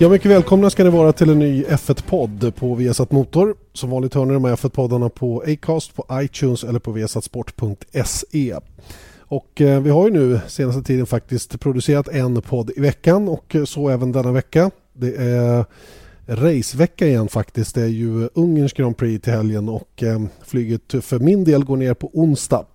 Ja, mycket välkomna ska ni vara till en ny F1-podd på Viasat Motor. Som vanligt hör ni de här F1-poddarna på Acast, på iTunes eller på viasatsport.se. Och eh, vi har ju nu senaste tiden faktiskt producerat en podd i veckan och eh, så även denna vecka. Det är racevecka igen faktiskt. Det är ju Ungerns Grand Prix till helgen och eh, flyget för min del går ner på onsdag.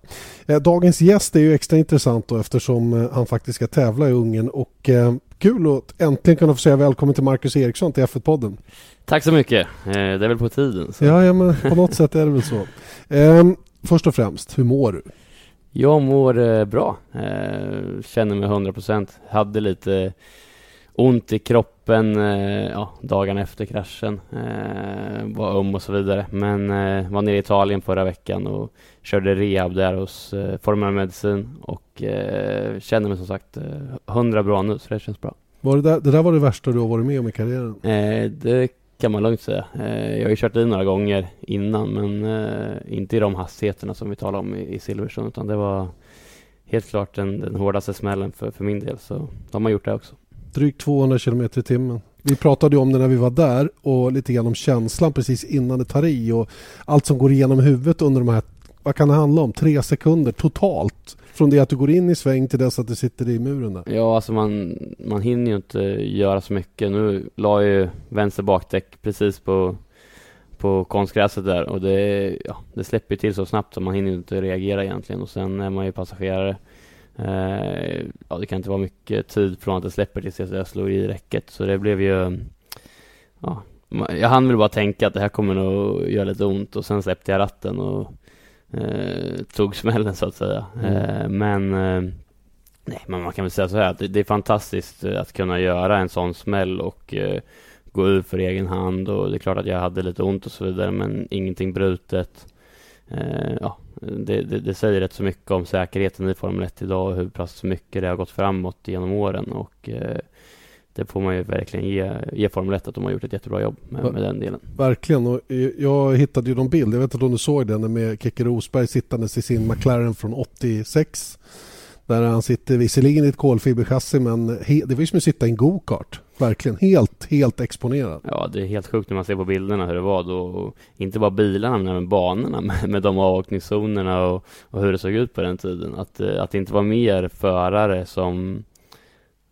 Eh, dagens gäst är ju extra intressant då eftersom eh, han faktiskt ska tävla i Ungern och eh, kul att äntligen kunna få säga välkommen till Marcus Eriksson till F1-podden. Tack så mycket. Eh, det är väl på tiden. Så. Ja, ja, men på något sätt är det väl så. Ehm, först och främst, hur mår du? Jag mår eh, bra. Eh, känner mig 100%. Hade lite ont i kroppen ja, dagarna efter kraschen. var öm och så vidare. Men var nere i Italien förra veckan och körde rehab där hos Formula Medicin och känner mig som sagt 100 bra nu så det känns bra. Var det, där, det där var det värsta du har varit med om i karriären? det kan man lugnt säga. jag har ju kört i några gånger innan men inte i de hastigheterna som vi talade om i, Silverstone utan det var helt klart den, den hårdaste smällen för, för min del så då har gjort det också drygt 200 km i timmen. Vi pratade om det när vi var där och lite grann om känslan precis innan det tar i och allt som går igenom huvudet under de här, vad kan det handla om, tre sekunder totalt från det att du går in i sväng till dess att du sitter i muren där. Ja, alltså man, man hinner ju inte göra så mycket. Nu la jag ju vänster bakdäck precis på, på konstgräset där och det, ja, det släpper till så snabbt så man hinner inte reagera egentligen och sen är man ju passagerare Eh, ja, det kan inte vara mycket tid från att det släpper tills jag slår i räcket. Så det blev ju... Ja, jag hann väl bara tänka att det här kommer nog göra lite ont och sen släppte jag ratten och eh, tog smällen så att säga. Mm. Eh, men eh, nej, men man kan väl säga så här att det, det, är fantastiskt att kunna göra en sån smäll och eh, gå ut för egen hand och det är klart att jag hade lite ont och så vidare men ingenting brutet. Eh, ja, det, det, det, säger rätt så mycket om säkerheten i Formel 1 idag och hur pass mycket det har gått framåt genom åren och eh, det får man ju verkligen ge, ge Formel 1 att de har gjort ett jättebra jobb med, med den delen. Verkligen och jag hittade ju någon bild, jag vet inte om du såg den med Keke Rosberg sittandes i sin McLaren från 86 där han sitter visserligen i ett kolfiberchassi men det var ju som att sitta i en go-kart. Verkligen helt, helt exponerad. Ja, det är helt sjukt när man ser på bilderna hur det var då. Och inte bara bilarna men även banorna med, med de avåkningszonerna och, och, hur det såg ut på den tiden. Att, eh, att det inte var mer förare som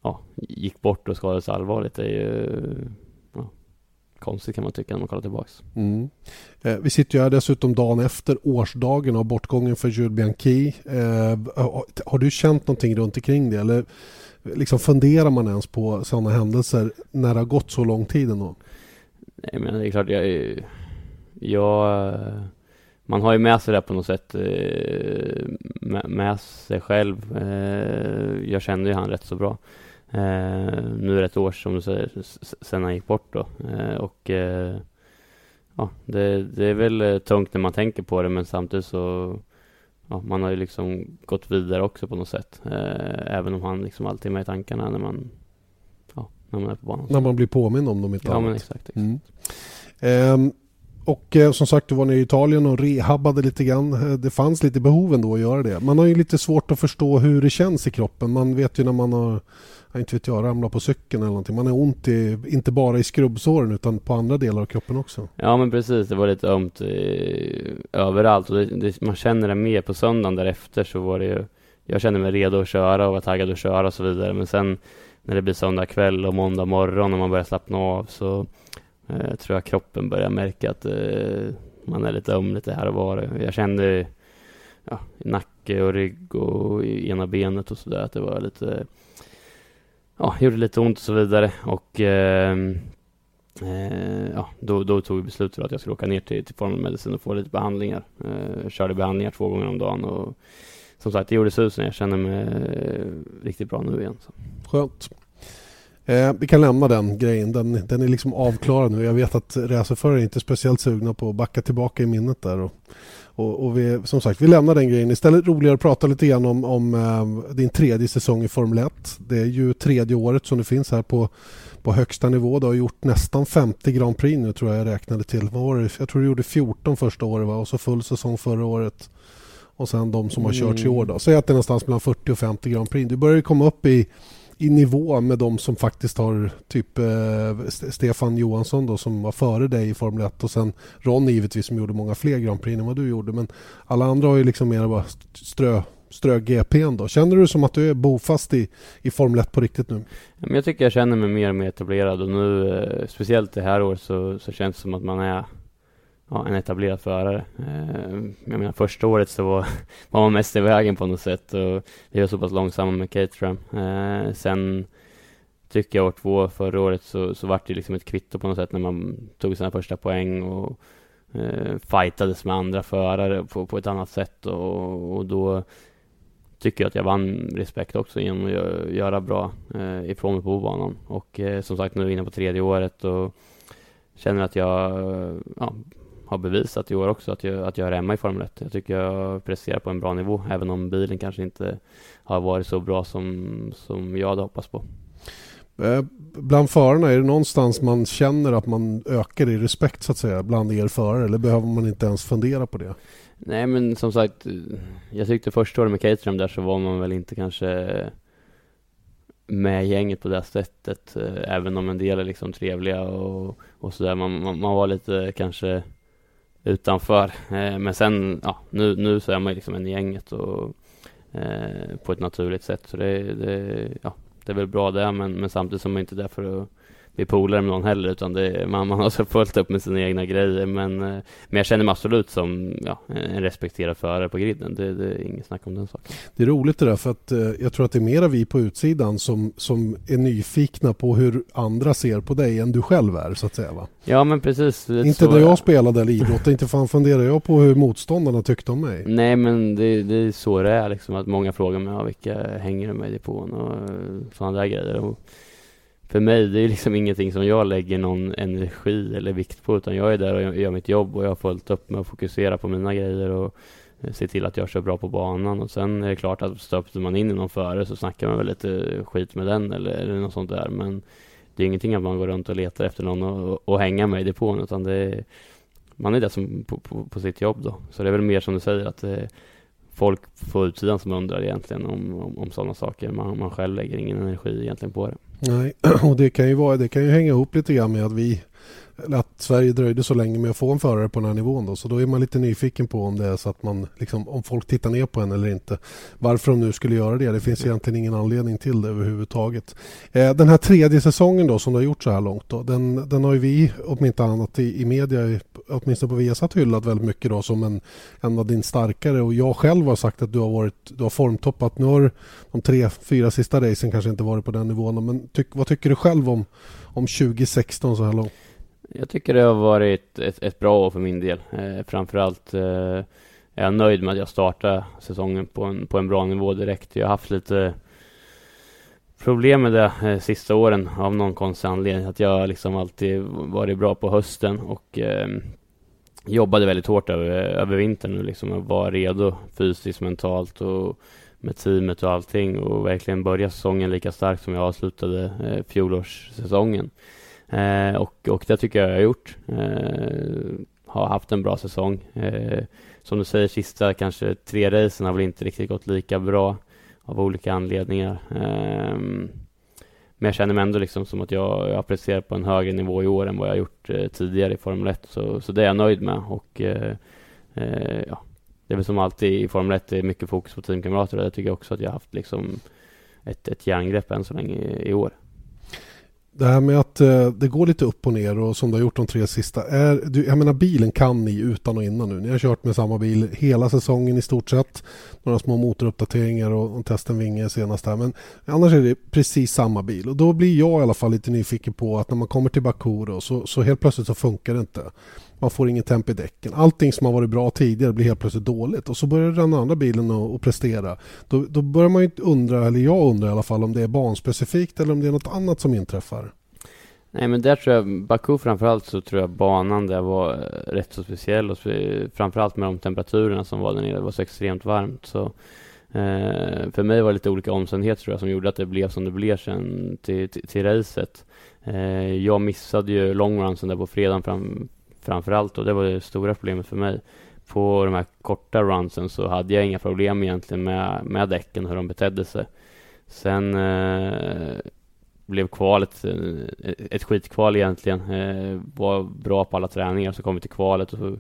ja, gick bort och skadades allvarligt är ju konstigt kan man tycka när man kollar tillbaks. Mm. Eh, vi sitter ju här dessutom dagen efter årsdagen av bortgången för Jules Bianchi. Eh, har du känt någonting runt omkring det eller liksom funderar man ens på sådana händelser när det har gått så lång tid ändå? Nej men det är klart jag, jag man har ju med sig det på något sätt eh, med sig själv. Eh, jag kände ju han rätt så bra. Eh, nu är det ett år som du säger, sen han gick bort då. Eh, och eh, ja, det, det, är väl eh, tungt när man tänker på det men samtidigt så ja, man har ju liksom gått vidare också på något sätt. Eh, även om han liksom alltid är med i tankarna när man, ja, när man är på banan. När man blir påmind om dem inte Ja men exakt. exakt. Mm. Och eh, som sagt, du var nere i Italien och rehabbade lite grann. Eh, det fanns lite behov ändå att göra det. Man har ju lite svårt att förstå hur det känns i kroppen. Man vet ju när man har inte vet jag, ramlat på cykeln eller någonting. Man har ont i, inte bara i skrubbsåren utan på andra delar av kroppen också. Ja men precis, det var lite ömt i, överallt och det, det, man känner det mer på söndagen därefter så var det ju Jag kände mig redo att köra och var taggad att köra och så vidare men sen när det blir söndag kväll och måndag morgon och man börjar slappna av så Eh, jag tror jag kroppen börjar märka att eh, man är lite öm lite här och var. Jag kände ja, nacke och rygg och i ena benet och sådär att det var lite ja, gjorde lite ont och så vidare och ehm, eh, ja, då, då, tog vi beslutet att jag skulle åka ner till, till Medicin och få lite behandlingar. Eh, körde behandlingar två gånger om dagen och som sagt, det gjorde susen. Jag känner mig eh, riktigt bra nu igen. Så. Skönt. Eh, vi kan lämna den grejen. Den, den är liksom avklarad nu. Jag vet att racerförare inte är speciellt sugna på att backa tillbaka i minnet där. Och, och, och vi, som sagt, vi lämnar den grejen. Istället roligare att prata lite grann om, om eh, din tredje säsong i Formel 1. Det är ju tredje året som du finns här på, på högsta nivå. Du har gjort nästan 50 Grand Prix nu tror jag jag räknade till. Vad var det? Jag tror du gjorde 14 första året va? och så full säsong förra året. Och sen de som har körts i år då. Säg att det är någonstans mellan 40 och 50 Grand Prix. Du börjar ju komma upp i i nivå med de som faktiskt har typ eh, Stefan Johansson då som var före dig i Formel 1 och sen Ron givetvis som gjorde många fler Grand Prix än vad du gjorde men alla andra har ju liksom mer bara strö strö GPn då. Känner du som att du är bofast i, i Formel 1 på riktigt nu? Jag tycker jag känner mig mer och mer etablerad och nu eh, speciellt det här året så, så känns det som att man är ja, en etablerad förare. Eh, jag menar första året så var, var man mest i vägen på något sätt och vi var så pass långsamma med Caterham. Eh, sen tycker jag år två förra året så, så vart det liksom ett kvitto på något sätt när man tog sina första poäng och eh, fightades med andra förare på, på ett annat sätt och, och då tycker jag att jag vann respekt också genom att göra bra eh, ifrån mig på banan och eh, som sagt nu är vi inne på tredje året och känner att jag ja, har bevisat i år också att jag, att jag är hemma i Formel 1. Jag tycker jag presterar på en bra nivå, även om bilen kanske inte har varit så bra som, som jag hade hoppats på. Eh, bland förarna, är det någonstans man känner att man ökar i respekt så att säga bland er förare eller behöver man inte ens fundera på det? Nej men som sagt, jag tyckte första året med Caterham där så var man väl inte kanske med gänget på det sättet, eh, även om en del är liksom trevliga och, och sådär. Man, man, man var lite kanske utanför. Eh, men sen, ja, nu, nu så är man ju liksom en i gänget och eh, på ett naturligt sätt. Så det, det, ja, det är väl bra det, men, men samtidigt så är man inte där för att bli polare med någon heller utan det, man, man har så fullt upp med sina egna grejer men, eh, men jag känner mig absolut som ja, en respekterad förare på griden. Det, det, är inget snack om den saken. Det är roligt det där för att eh, jag tror att det är mera vi på utsidan som, som är nyfikna på hur andra ser på dig än du själv är så att säga va? Ja men precis. Inte när jag spelade eller idrott, inte fan funderar jag på hur motståndarna tyckte om mig. Nej men det, det är så det är liksom att många frågar mig ja, vilka hänger du med i depån och sådana där grejer. Och, för mig, det är liksom ingenting som jag lägger någon energi eller vikt på utan jag är där och gör mitt jobb och jag har fullt upp med att fokusera på mina grejer och eh, se till att jag kör bra på banan och sen är det klart att stöpte man in i någon före så snackar man väl lite skit med den eller, eller något sånt där men det är ingenting att man går runt och letar efter någon och, och hänga med i depån utan det är, man är där som på, på, på, sitt jobb då. Så det är väl mer som du säger att det, folk på utsidan som undrar egentligen om, om, om sådana saker. Man, man själv lägger ingen energi egentligen på det. Nej, och det kan ju, vara, det kan ju hänga ihop lite grann med att vi att Sverige dröjde så länge med att få en förare på den här nivån. Då. Så då är man lite nyfiken på om det är så att man, liksom, om folk tittar ner på en eller inte. Varför de nu skulle göra det. Det finns egentligen ingen anledning till det överhuvudtaget. Eh, den här tredje säsongen då som du har gjort så här långt. Då, den, den har ju vi, om inte annat i, i media, åtminstone på Viasat hyllat väldigt mycket då som en, en av din starkare. Och jag själv har sagt att du har, varit, du har formtoppat. Nu har de tre, fyra sista racen kanske inte varit på den nivån. Men tyck, vad tycker du själv om, om 2016 så här långt? Jag tycker det har varit ett, ett bra år för min del. Eh, framförallt eh, är jag nöjd med att jag startade säsongen på en, på en bra nivå direkt. Jag har haft lite problem med det eh, sista åren av någon konstig anledning. Att jag liksom alltid varit bra på hösten och eh, jobbade väldigt hårt över, över vintern och liksom var redo fysiskt, mentalt och med teamet och allting och verkligen börja säsongen lika starkt som jag avslutade eh, fjolårssäsongen. Eh, och, och det tycker jag jag har gjort. Eh, har haft en bra säsong. Eh, som du säger, sista kanske tre racen har väl inte riktigt gått lika bra av olika anledningar. Eh, men jag känner mig ändå liksom som att jag, jag har presterat på en högre nivå i år än vad jag gjort eh, tidigare i Formel 1. Så, så det är jag nöjd med. Och, eh, eh ja, det är väl som alltid i Formel 1, det är mycket fokus på teamkamrater och det tycker jag också att jag har haft liksom ett, ett järngrepp än så länge i, i år. Det här med att eh, det går lite upp och ner och som du har gjort de tre sista. Är, du, jag menar bilen kan ni utan och innan nu. Ni har kört med samma bil hela säsongen i stort sett. Några små motoruppdateringar och, och testen vinge senast här. Men annars är det precis samma bil. Och då blir jag i alla fall lite nyfiken på att när man kommer till Baku då, så, så helt plötsligt så funkar det inte man får ingen temp i däcken. Allting som har varit bra tidigare blir helt plötsligt dåligt och så börjar den andra bilen att prestera. Då, då börjar man ju undra, eller jag undrar i alla fall, om det är banspecifikt eller om det är något annat som inträffar. Nej men där tror jag, Baku framförallt så tror jag banan där var eh, rätt så speciell och framförallt med de temperaturerna som var där nere, det var så extremt varmt så eh, för mig var det lite olika omständigheter tror jag som gjorde att det blev som det blev sen till, till, till racet. Eh, jag missade ju longrunsen där på fredagen fram, framförallt och det var det stora problemet för mig. På de här korta runsen så hade jag inga problem egentligen med, med däcken, hur de betedde sig. Sen eh, blev kvalet eh, ett skitkval egentligen. Eh, var bra på alla träningar, så kom vi till kvalet och så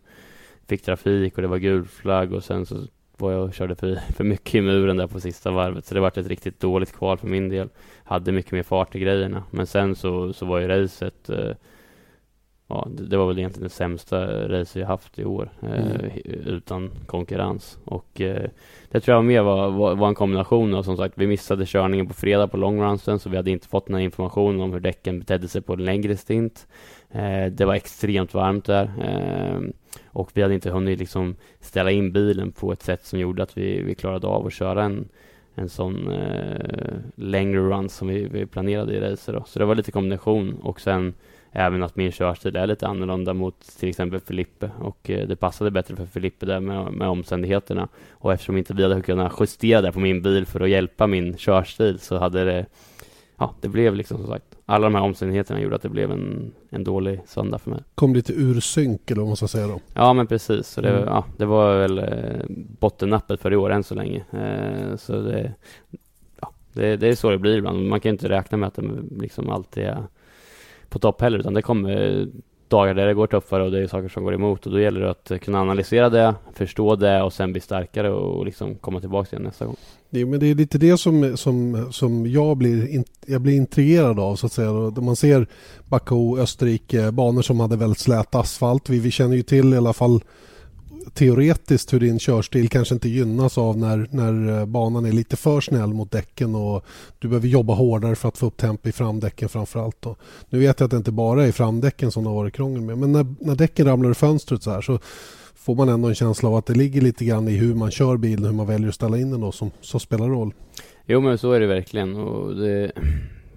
fick trafik och det var gul flagg och sen så var jag och körde för, för mycket i muren där på sista varvet. Så det var ett riktigt dåligt kval för min del. Hade mycket mer fart i grejerna. Men sen så, så var ju racet eh, ja, det, det, var väl egentligen det sämsta race vi haft i år eh, mm. utan konkurrens. Och eh, det tror jag mer var, var, var, en kombination av som sagt, vi missade körningen på fredag på longrunsen så vi hade inte fått någon information om hur däcken betedde sig på en längre stint. Eh, det var extremt varmt där eh, och vi hade inte hunnit liksom ställa in bilen på ett sätt som gjorde att vi, vi klarade av att köra en en sån eh, längre run som vi, vi planerade i racet. Så det var lite kombination och sen Även att min körstil är lite annorlunda mot till exempel Filippe och eh, det passade bättre för Filippe där med, med omständigheterna. Och eftersom inte vi hade kunnat justera det på min bil för att hjälpa min körstil så hade det, ja, det blev liksom som sagt, alla de här omständigheterna gjorde att det blev en, en dålig söndag för mig. Kom lite ur synk eller vad man ska säga då? Ja men precis, så det, mm. ja, det var väl eh, bottennappet för i år än så länge. Eh, så det, ja, det, det, är så det blir ibland. Man kan inte räkna med att det liksom alltid är på topp heller, utan det kommer dagar där det går tuffare och det är saker som går emot och då gäller det att kunna analysera det, förstå det och sen bli starkare och liksom komma tillbaka igen nästa gång. Det, men det är lite det som, som, som jag, blir, jag blir intrigerad av så att säga. Då man ser Baku, Österrike, banor som hade väldigt slät asfalt. Vi, vi känner ju till i alla fall teoretiskt hur din körstil kanske inte gynnas av när, när eh, banan är lite för snäll mot däcken och du behöver jobba hårdare för att få upp tempo i framdäcken framförallt. Då. Nu vet jag att det inte bara är framdäcken som det har varit krångel med men när, när däcken ramlar ur fönstret så här så får man ändå en känsla av att det ligger lite grann i hur man kör bilen, hur man väljer att ställa in den då som, som spelar roll. Jo men så är det verkligen och det,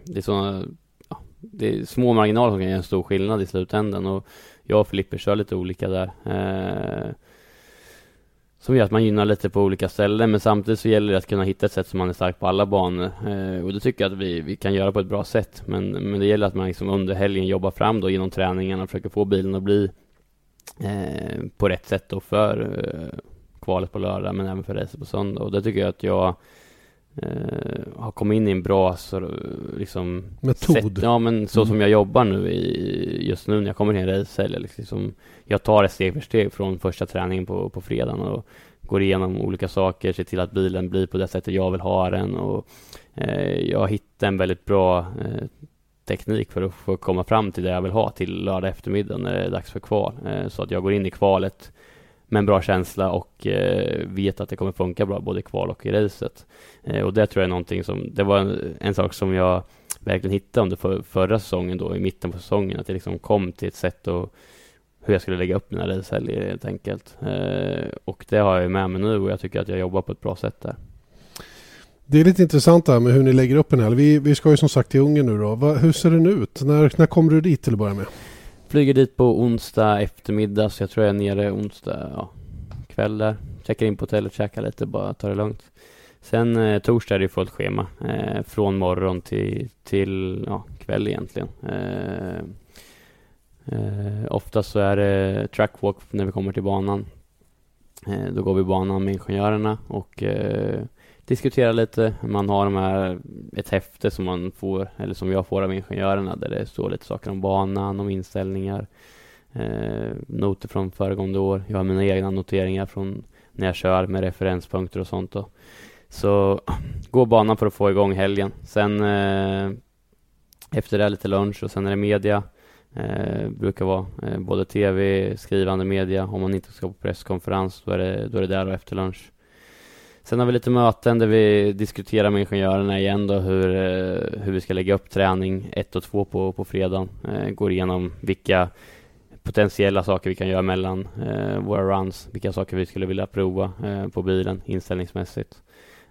det är sådana ja, det är små marginaler som kan göra en stor skillnad i slutändan och jag och Filipper kör lite olika där. Eh, som gör att man gynnar lite på olika ställen men samtidigt så gäller det att kunna hitta ett sätt som man är stark på alla banor. Eh, och det tycker jag att vi, vi kan göra på ett bra sätt. Men, men det gäller att man liksom under helgen jobbar fram då genom träningarna och försöker få bilen att bli eh, på rätt sätt då för eh, kvalet på lördag men även för racet på söndag. Och det tycker jag att jag Uh, har kommit in i en bra så, liksom, metod. Sätt, ja, men så mm. som jag jobbar nu i, just nu när jag kommer till en racehelg. Liksom, jag tar det steg för steg från första träningen på, på fredagen och går igenom olika saker, ser till att bilen blir på det sättet jag vill ha den och uh, jag hittar en väldigt bra uh, teknik för att få komma fram till det jag vill ha till lördag eftermiddag när det är dags för kval. så att jag går in i kvalet med en bra känsla och eh, vet att det kommer funka bra både i kval och i racet. Eh, och det tror jag är någonting som, det var en, en sak som jag verkligen hittade under för, förra säsongen då, i mitten på säsongen, att det liksom kom till ett sätt och hur jag skulle lägga upp mina racehelger helt enkelt. Eh, och det har jag med mig nu och jag tycker att jag jobbar på ett bra sätt där. Det är lite intressant här med hur ni lägger upp en helg. Vi, vi ska ju som sagt till Ungern nu då. Va, hur ser den ut? När, när kommer du dit till att börja med? Flyger dit på onsdag eftermiddag, så jag tror jag är nere onsdag ja, kväll där. Checkar in på hotellet, käkar lite, bara tar det lugnt. Sen eh, torsdag är det fullt schema. Eh, från morgon till, till ja, kväll egentligen. Eh, eh, oftast så är det trackwalk när vi kommer till banan. Eh, då går vi banan med ingenjörerna och eh, diskutera lite. Man har de här, ett häfte som man får, eller som jag får av ingenjörerna där det står lite saker om banan, om inställningar, eh, noter från föregående år. Jag har mina egna noteringar från när jag kör med referenspunkter och sånt. Då. Så gå banan för att få igång helgen. Sen eh, efter det lite lunch och sen är det media. Eh, brukar vara eh, både tv, skrivande media. Om man inte ska på presskonferens då är det, då är det där och efter lunch. Sen har vi lite möten där vi diskuterar med ingenjörerna igen då hur, eh, hur vi ska lägga upp träning 1 och 2 på, på fredagen. Eh, går igenom vilka potentiella saker vi kan göra mellan eh, våra runs, vilka saker vi skulle vilja prova eh, på bilen inställningsmässigt.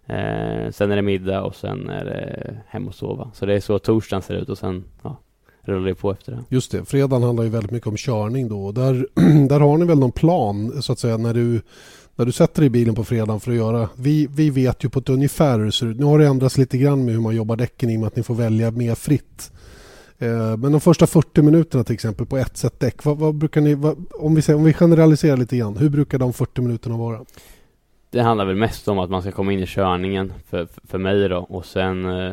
Eh, sen är det middag och sen är det hem och sova. Så det är så torsdagen ser ut och sen ja, rullar det på efter det. Just det, fredagen handlar ju väldigt mycket om körning då. Där, där har ni väl någon plan så att säga när du när du sätter dig i bilen på fredagen för att göra... Vi, vi vet ju på ett ungefär hur det ser ut. Nu har det ändrats lite grann med hur man jobbar däcken i och med att ni får välja mer fritt. Eh, men de första 40 minuterna till exempel på ett sätt däck. Vad, vad brukar ni, vad, om, vi säger, om vi generaliserar lite grann, hur brukar de 40 minuterna vara? Det handlar väl mest om att man ska komma in i körningen för, för mig då och sen eh,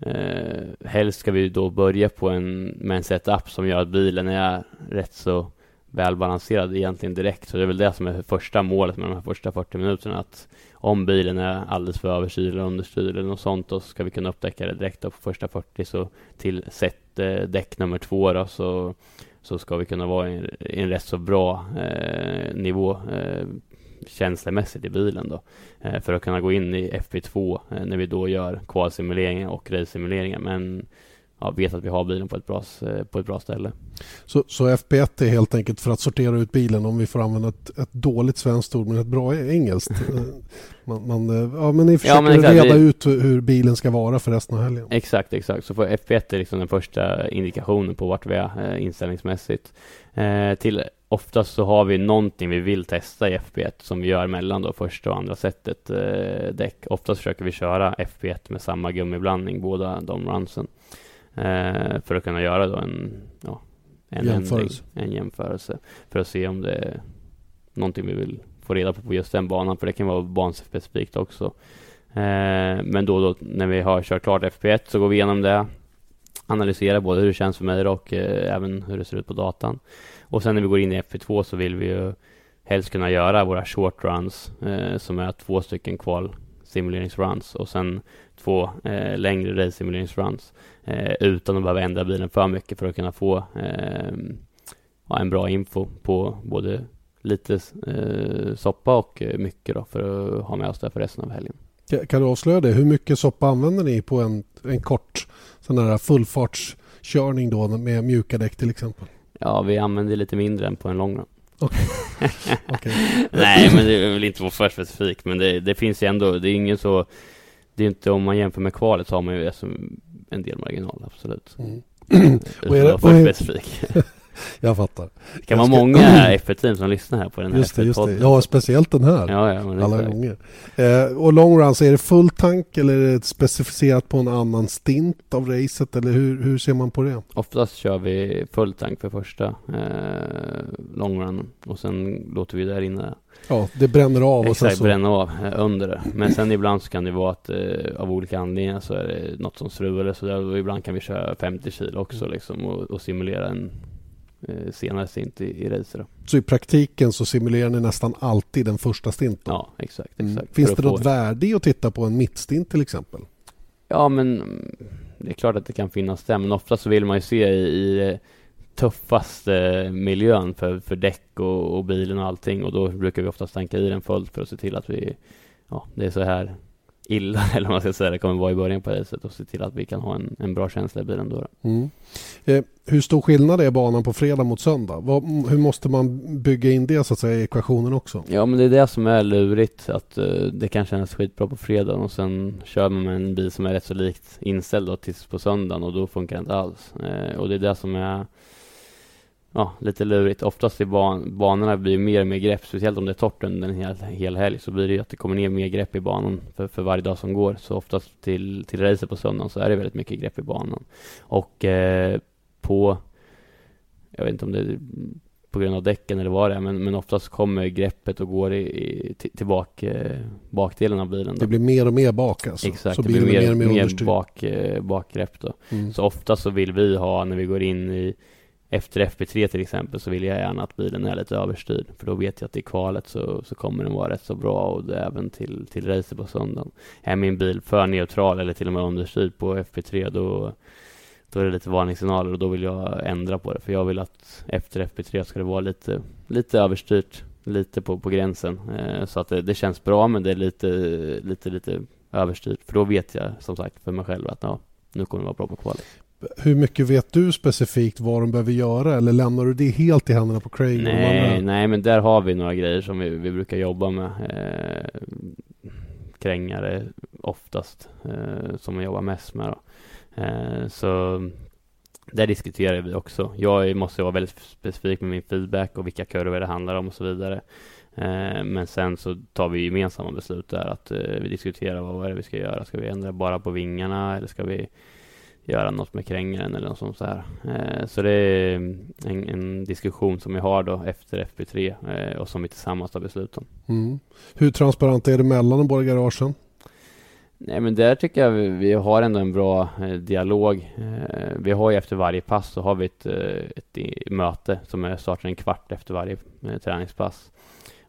eh, helst ska vi då börja på en, med en setup som gör att bilen är rätt så välbalanserad egentligen direkt. Så det är väl det som är första målet med de här första 40 minuterna. Att om bilen är alldeles för överstyrd eller understyrd eller något sånt, då ska vi kunna upptäcka det direkt på första 40. Så till set eh, däck nummer två då, så, så ska vi kunna vara i en, i en rätt så bra eh, nivå eh, känslomässigt i bilen då. Eh, för att kunna gå in i FP2 eh, när vi då gör kvalsimuleringar och racesimuleringar, Men ja, vet att vi har bilen på ett bra, på ett bra ställe. Så, så FP1 är helt enkelt för att sortera ut bilen om vi får använda ett, ett dåligt svenskt ord men ett bra engelskt. man, man, ja, men ni försöker ja, men reda vi... ut hur bilen ska vara för resten av helgen. Exakt, exakt. Så för FP1 är liksom den första indikationen på vart vi är eh, inställningsmässigt. Eh, till oftast så har vi någonting vi vill testa i FP1 som vi gör mellan då första och andra sättet eh, däck. Oftast försöker vi köra FP1 med samma gummiblandning båda de runsen. Eh, för att kunna göra då en, ja, en jämförelse. Ändring, en jämförelse. För att se om det är någonting vi vill få reda på på just den banan. För det kan vara banspecifikt också. Eh, men då, då när vi har kört klart FP1 så går vi igenom det. Analyserar både hur det känns för mig och eh, även hur det ser ut på datan. Och sen när vi går in i FP2 så vill vi ju helst kunna göra våra short runs eh, som är två stycken kval simuleringsruns och sen två eh, längre race simuleringsruns eh, utan att behöva ändra bilen för mycket för att kunna få eh, en bra info på både lite eh, soppa och eh, mycket då för att ha med oss det för resten av helgen. Kan du avslöja det? Hur mycket soppa använder ni på en, en kort sån här fullfartskörning då med mjuka däck till exempel? Ja, vi använder lite mindre än på en lång run. Okay. okay. Nej, men det vill inte vara för specifikt, men det, det, finns ju ändå, det är ingen så, det är inte om man jämför med kvalet så har man ju en del marginal, absolut. Mm. och är det, för specifik. jag fattar. Det kan vara många F1-team som lyssnar här på den här just det, just det. Ja, speciellt den här. Ja, ja, alla gånger. Eh, och long runs, är det full tank eller är det specificerat på en annan stint av racet eller hur, hur ser man på det? Oftast kör vi full tank för första eh, long run och sen låter vi där inne Ja, det bränner av. Exakt, och sen så... bränner av eh, under det. Men sen ibland så kan det vara att eh, av olika anledningar så är det något som strular så där, och ibland kan vi köra 50 kilo också mm. liksom och, och simulera en senare stint i, i racer. Så i praktiken så simulerar ni nästan alltid den första stinten? Ja, exakt. exakt. Mm. Finns det något få... värde i att titta på en mittstint till exempel? Ja, men det är klart att det kan finnas det, men ofta så vill man ju se i, i tuffaste miljön för, för däck och, och bilen och allting och då brukar vi oftast tanka i den fullt för att se till att vi, ja, det är så här illa, eller man ska säga, det kommer vara i början på racet och se till att vi kan ha en, en bra känsla i bilen då. Mm. Eh, hur stor skillnad är banan på fredag mot söndag? Vad, hur måste man bygga in det så att säga i ekvationen också? Ja, men det är det som är lurigt, att uh, det kan kännas skitbra på fredagen och sen kör man med en bil som är rätt så likt inställd då tills på söndagen och då funkar det inte alls. Uh, och det är det som är ja, lite lurigt. Oftast i ban banorna blir mer och mer grepp, speciellt om det är torrt under en hel, hel helg, så blir det att det kommer ner mer grepp i banan för, för varje dag som går. Så oftast till, till racet på söndagen så är det väldigt mycket grepp i banan. Och eh, på, jag vet inte om det är på grund av däcken eller vad det är, men, men oftast kommer greppet och går i, i, till, till bak, eh, bakdelen av bilen. Då. Det blir mer och mer bak alltså? Exakt, så det blir mer, mer, mer, mer bak, eh, bakgrepp då. Mm. Så ofta så vill vi ha, när vi går in i efter FP3 till exempel så vill jag gärna att bilen är lite överstyrd för då vet jag att i kvalet så, så kommer den vara rätt så bra och det även till, till racer på söndagen. Är min bil för neutral eller till och med understyrd på FP3 då, då är det lite varningssignaler och då vill jag ändra på det för jag vill att efter FP3 ska det vara lite, lite överstyrt, lite på, på gränsen eh, så att det, det, känns bra men det är lite, lite, lite överstyrt för då vet jag som sagt för mig själv att ja, nu kommer det vara bra på kvalet. Hur mycket vet du specifikt vad de behöver göra eller lämnar du det helt i händerna på Craig? Nej, nej men där har vi några grejer som vi, vi brukar jobba med. Eh, krängare oftast, eh, som vi jobbar mest med. Eh, så där diskuterar vi också. Jag måste vara väldigt specifik med min feedback och vilka kurvor det handlar om och så vidare. Eh, men sen så tar vi gemensamma beslut där att eh, vi diskuterar vad är det vi ska göra. Ska vi ändra bara på vingarna eller ska vi göra något med krängaren eller något sånt där. Eh, så det är en, en, diskussion som vi har då efter FP3 och som vi tillsammans tar beslut om. Mm. Hur transparent är det mellan de båda garagen? Nej men där tycker jag vi, vi har ändå en bra eh, dialog. Eh, vi har ju efter varje pass så har vi ett, ett möte som startar en kvart efter varje träningspass.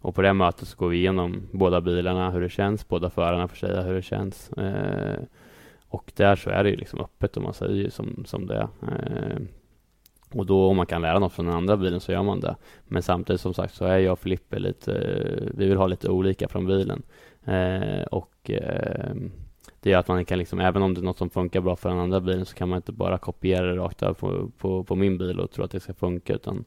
Och på det mötet så går vi igenom båda bilarna, hur det känns, båda förarna får säga hur det känns. Och där så är det ju liksom öppet om man säger som, som det är. Eh, och då om man kan lära något från den andra bilen så gör man det. Men samtidigt som sagt så är jag och Filippe lite, vi vill ha lite olika från bilen. Eh, och eh, det gör att man kan liksom, även om det är något som funkar bra för den andra bilen så kan man inte bara kopiera det rakt av på, på, på min bil och tro att det ska funka utan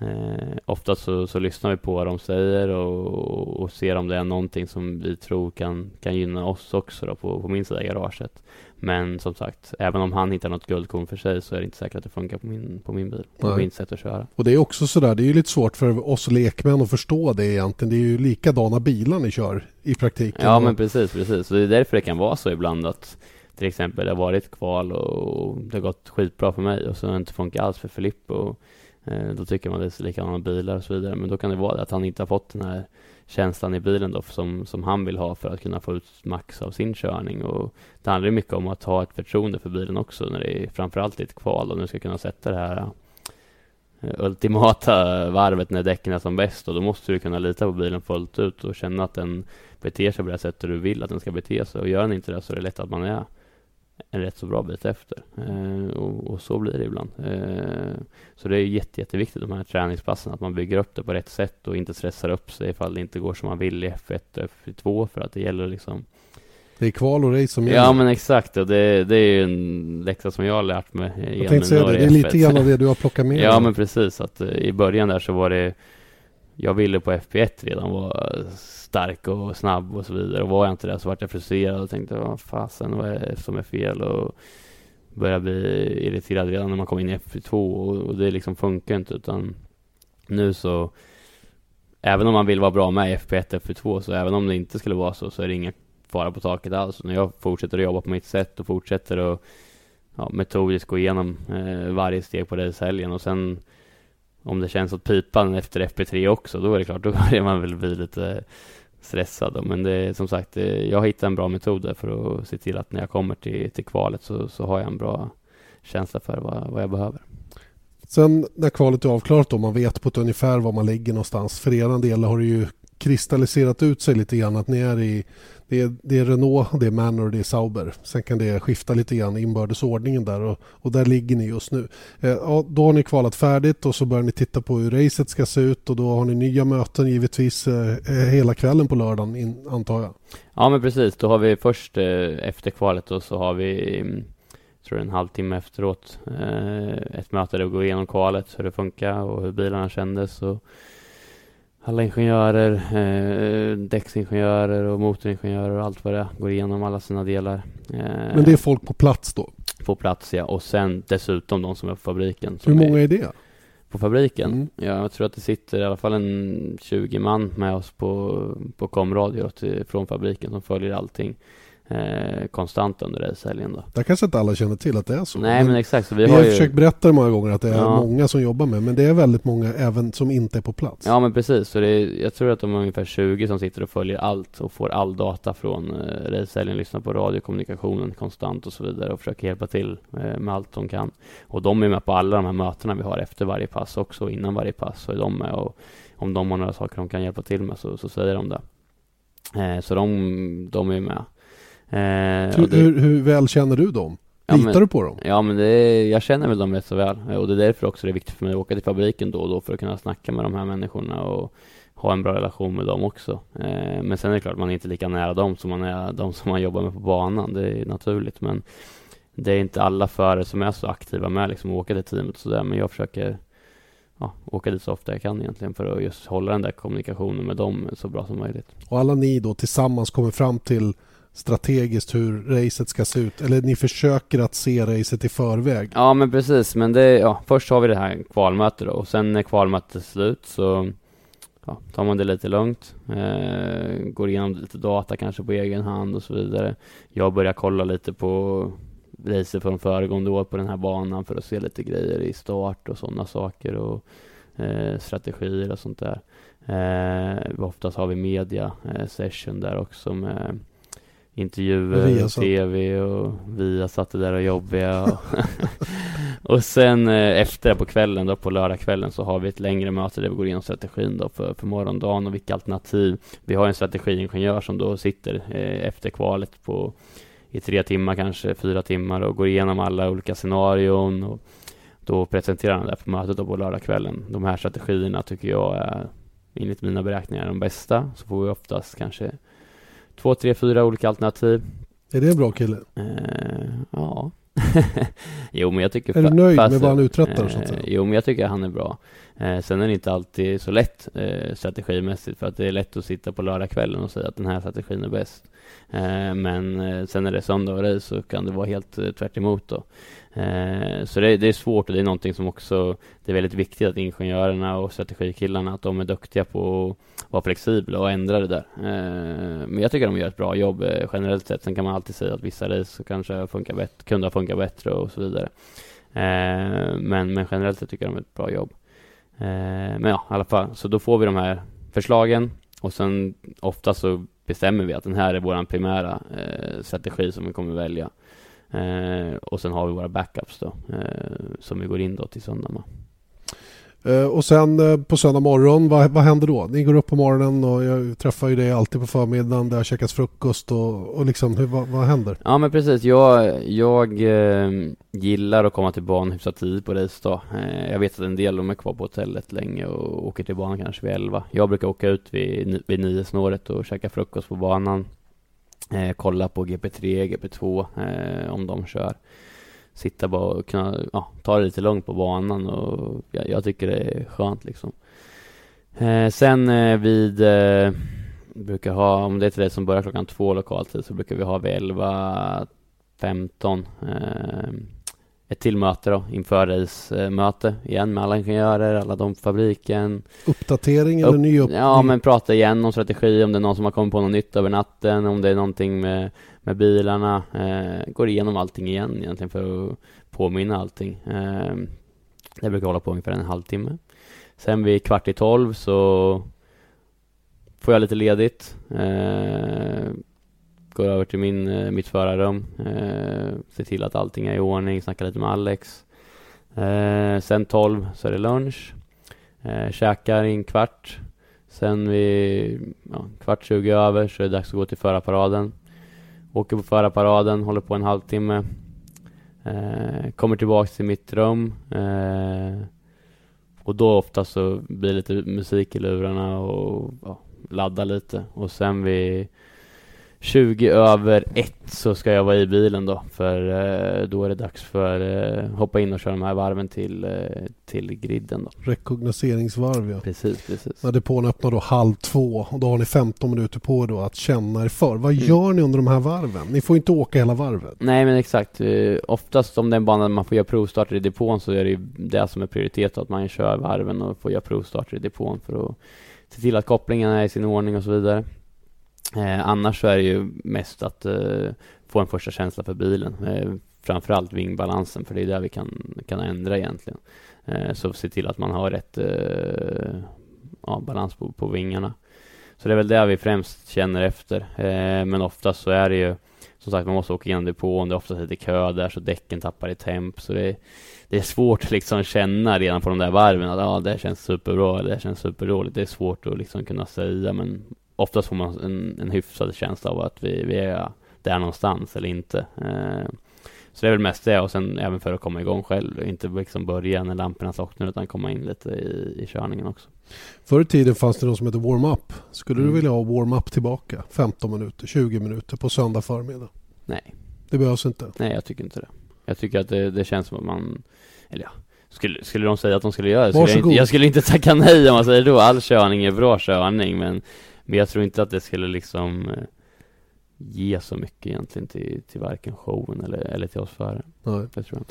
Eh, oftast så, så, lyssnar vi på vad de säger och, och, ser om det är någonting som vi tror kan, kan gynna oss också då på, på min sida i garaget. Men som sagt, även om han hittar något guldkorn för sig så är det inte säkert att det funkar på min, på min bil, på Nej. mitt sätt att köra. Och det är också sådär, det är ju lite svårt för oss lekmän att förstå det egentligen. Det är ju likadana bilar ni kör i praktiken. Ja men precis, precis. Och det är därför det kan vara så ibland att till exempel det har varit kval och det har gått skitbra för mig och så har det inte funkat alls för Filippo. Och Eh, då tycker man det är likadana bilar och så vidare. Men då kan det vara att han inte har fått den här känslan i bilen då som, som han vill ha för att kunna få ut max av sin körning. Och det handlar mycket om att ha ett förtroende för bilen också när det är framförallt i ett kval och nu ska kunna sätta det här eh, ultimata varvet när däcken är som bäst och då måste du kunna lita på bilen fullt ut och känna att den beter sig på det sättet du vill att den ska bete sig och gör den inte det så är det lätt att man är en rätt så bra bit efter. Eh, och, och, så blir det ibland. Eh, så det är jätte, jätteviktigt de här träningspassen, att man bygger upp det på rätt sätt och inte stressar upp sig ifall det inte går som man vill i F1 och F2 för att det gäller liksom det är kval och race som gäller. Ja men exakt, och det, det är ju en läxa som jag har lärt mig Jag tänkte säga det, det är lite grann av det du har plockat med Ja men precis, att eh, i början där så var det jag ville på FP1 redan vara stark och snabb och så vidare. Och var jag inte det så vart jag frustrerad och tänkte vad fasen, vad är det som är fel? Och började bli irriterad redan när man kom in i FP2. och, och det liksom funkar inte utan nu så Även om man vill vara bra med i FP1, FP2 så även om det inte skulle vara så så är det ingen fara på taket alls. När jag fortsätter att jobba på mitt sätt och fortsätter att ja, metodiskt gå igenom eh, varje steg på racehelgen och sen om det känns åt pipan efter FP3 också, då är det klart, då börjar man väl bli lite stressad. Men det är som sagt, jag har hittat en bra metod för att se till att när jag kommer till, till kvalet så, så har jag en bra känsla för vad, vad jag behöver. Sen när kvalet är avklarat och man vet på ett ungefär var man ligger någonstans. För er del har det ju kristalliserat ut sig lite grann att ni är i det är, det är Renault, det är Manor och det är Sauber. Sen kan det skifta lite grann inbördes ordningen där och, och där ligger ni just nu. Eh, då har ni kvalat färdigt och så börjar ni titta på hur racet ska se ut och då har ni nya möten givetvis eh, eh hela kvällen på lördagen in, antar jag. Ja men precis, då har vi först eh, efter kvalet och så har vi mm, tror en halvtimme efteråt eh, ett möte där vi går igenom kvalet, hur det funkar och hur bilarna kändes och alla ingenjörer, eh, däcksingenjörer och motoringenjörer och allt vad det är. Går igenom alla sina delar. Eh, Men det är folk på plats då? På plats ja, och sen dessutom de som är på fabriken. Hur många är, är det? På fabriken? Mm. Ja, jag tror att det sitter i alla fall en 20 man med oss på, på komradio från fabriken som följer allting eh, konstant under racehelgen då. Det kanske inte alla känner till att det är så. Nej men, men exakt. Så vi, vi har, ju... försökt berätta det många gånger att det är ja. många som jobbar med men det är väldigt många även som inte är på plats. Ja men precis. Så det är, jag tror att de är ungefär 20 som sitter och följer allt och får all data från eh, racehelgen, lyssnar på radiokommunikationen konstant och så vidare och försöker hjälpa till eh, med allt de kan. Och de är med på alla de här mötena vi har efter varje pass också innan varje pass så är de med och om de har några saker de kan hjälpa till med så, så säger de det. Eh, så de, de är med. Eh, hur, det, hur, hur, väl känner du dem? Ja, Litar men, du på dem? Ja, men det, jag känner väl dem rätt så väl. Och det är därför också det är viktigt för mig att åka till fabriken då och då för att kunna snacka med de här människorna och ha en bra relation med dem också. Eh, men sen är det klart, man är inte lika nära dem som man är de som man jobbar med på banan. Det är naturligt. Men det är inte alla förare som är så aktiva med liksom att åka till teamet och sådär, men jag försöker ja, åka dit så ofta jag kan egentligen för att just hålla den där kommunikationen med dem så bra som möjligt. Och alla ni då tillsammans kommer fram till strategiskt hur racet ska se ut? Eller ni försöker att se racet i förväg? Ja men precis, men det, ja, först har vi det här kvalmötet då och sen när kvalmötet är slut så ja, tar man det lite lugnt, eh, går igenom lite data kanske på egen hand och så vidare. Jag börjar kolla lite på racet från föregående år på den här banan för att se lite grejer i start och sådana saker och eh, strategier och sånt där. Eh, oftast har vi media eh, session där också med intervjuer, och tv och vi satt där och jobbiga. Och, och sen eh, efter på kvällen då, på lördagskvällen så har vi ett längre möte där vi går igenom strategin då för, för morgondagen och vilka alternativ. Vi har en strategiingenjör som då sitter eh, efter kvalet på i tre timmar, kanske fyra timmar och går igenom alla olika scenarion och då presenterar han det på mötet då på lördagskvällen. De här strategierna tycker jag är enligt mina beräkningar de bästa. Så får vi oftast kanske två, tre, fyra olika alternativ. Är det en bra kille? Eh, ja. jo, men jag tycker... Är du nöjd fast, med vad han uträttar? så att säga? Eh, jo, men jag tycker han är bra. Eh, sen är det inte alltid så lätt eh, strategimässigt för att det är lätt att sitta på lördagskvällen och säga att den här strategin är bäst. Eh, men eh, sen när det är söndag och race så kan det vara helt eh, tvärt emot då. Så det, det, är svårt och det är någonting som också det är väldigt viktigt att ingenjörerna och strategikillarna att de är duktiga på att vara flexibla och ändra det där. Men jag tycker de gör ett bra jobb generellt sett. Sen kan man alltid säga att vissa race kanske funkar bättre, kunde ha funkat bättre och så vidare. men, men generellt sett tycker jag de gör ett bra jobb. men ja, i alla fall, så då får vi de här förslagen och sen ofta så bestämmer vi att den här är vår primära eh, strategi som vi kommer välja. Eh, och sen har vi våra backups då, eh, som vi går in då till söndagen. Eh, och sen eh, på söndag morgon, vad, vad händer då? Ni går upp på morgonen och jag träffar ju dig alltid på förmiddagen. Det har käkats frukost och, och liksom, hur, vad, vad händer? Ja men precis, jag, jag eh, gillar att komma till banan hyfsat tidigt på racedag. Eh, jag vet att en del de är kvar på hotellet länge och åker till banan kanske vid 11. Jag brukar åka ut vid, vid nio snåret och käka frukost på banan. Eh, kolla på GP3, GP2 eh, om de kör. Sitta bara och kunna ja, ta det lite lugnt på banan och jag, jag tycker det är skönt liksom. Eh, sen eh, vid eh, brukar ha, om det är till det som börjar klockan två lokaltid så brukar vi ha vid 11 15 ett till möte då, inför race-möte igen med alla ingenjörer, alla de på fabriken. Uppdatering eller Upp, ny upp Ja, men prata igen om strategi, om det är någon som har kommit på något nytt över natten, om det är någonting med, med bilarna. Eh, går igenom allting igen egentligen för att påminna allting. Eh, det brukar hålla på ungefär en halvtimme. Sen vid kvart i tolv så får jag lite ledigt. Eh, går över till min, eh, mitt förarrum, eh, ser till att allting är i ordning, snackar lite med Alex. Eh, sen 12 så är det lunch, eh, käkar i en kvart. Sen vid ja, kvart 20 över så är det dags att gå till förarparaden. Åker på förarparaden, håller på en halvtimme. Eh, kommer tillbaks till mitt rum. Eh, och då ofta så blir det lite musik i lurarna och ja, ladda lite. Och sen vid 20 över ett så ska jag vara i bilen då för eh, då är det dags för eh, hoppa in och köra de här varven till, eh, till griden då. Rekognoseringsvarv ja. Precis, precis. När depån öppnar då halv två och då har ni 15 minuter på er då att känna er för. Vad mm. gör ni under de här varven? Ni får inte åka hela varvet. Nej men exakt. Oftast om det är en bana där man får göra provstarter i depån så är det det som är prioritet att man kör varven och får göra provstarter i depån för att se till att kopplingen är i sin ordning och så vidare. Eh, annars så är det ju mest att eh, få en första känsla för bilen. Eh, framförallt vingbalansen, för det är där vi kan, kan ändra egentligen. Eh, så se till att man har rätt eh, ja, balans på, på vingarna. Så det är väl det vi främst känner efter. Eh, men oftast så är det ju som sagt, man måste åka igenom depån, det är oftast lite kö där så däcken tappar i temp. Så det, det är svårt att liksom känna redan på de där varven att ja, det känns superbra eller det känns superdåligt. Det är svårt att liksom kunna säga men oftast får man en, en hyfsad känsla av att vi, vi är där någonstans eller inte. Eh, så det är väl mest det och sen även för att komma igång själv, inte liksom börja när lamporna slocknar utan komma in lite i, i körningen också. Förr i tiden fanns det något som heter warm-up. Skulle mm. du vilja ha warm-up tillbaka? 15 minuter, 20 minuter på söndag förmiddag? Nej. Det behövs inte? Nej, jag tycker inte det. Jag tycker att det, det känns som att man, eller ja, skulle, skulle de säga att de skulle göra det, skulle jag, inte, jag skulle inte tacka nej om man säger då. All körning är bra körning, men, men jag tror inte att det skulle liksom eh, ge så mycket egentligen till, till varken showen eller, eller till oss förare. Nej. Det tror jag.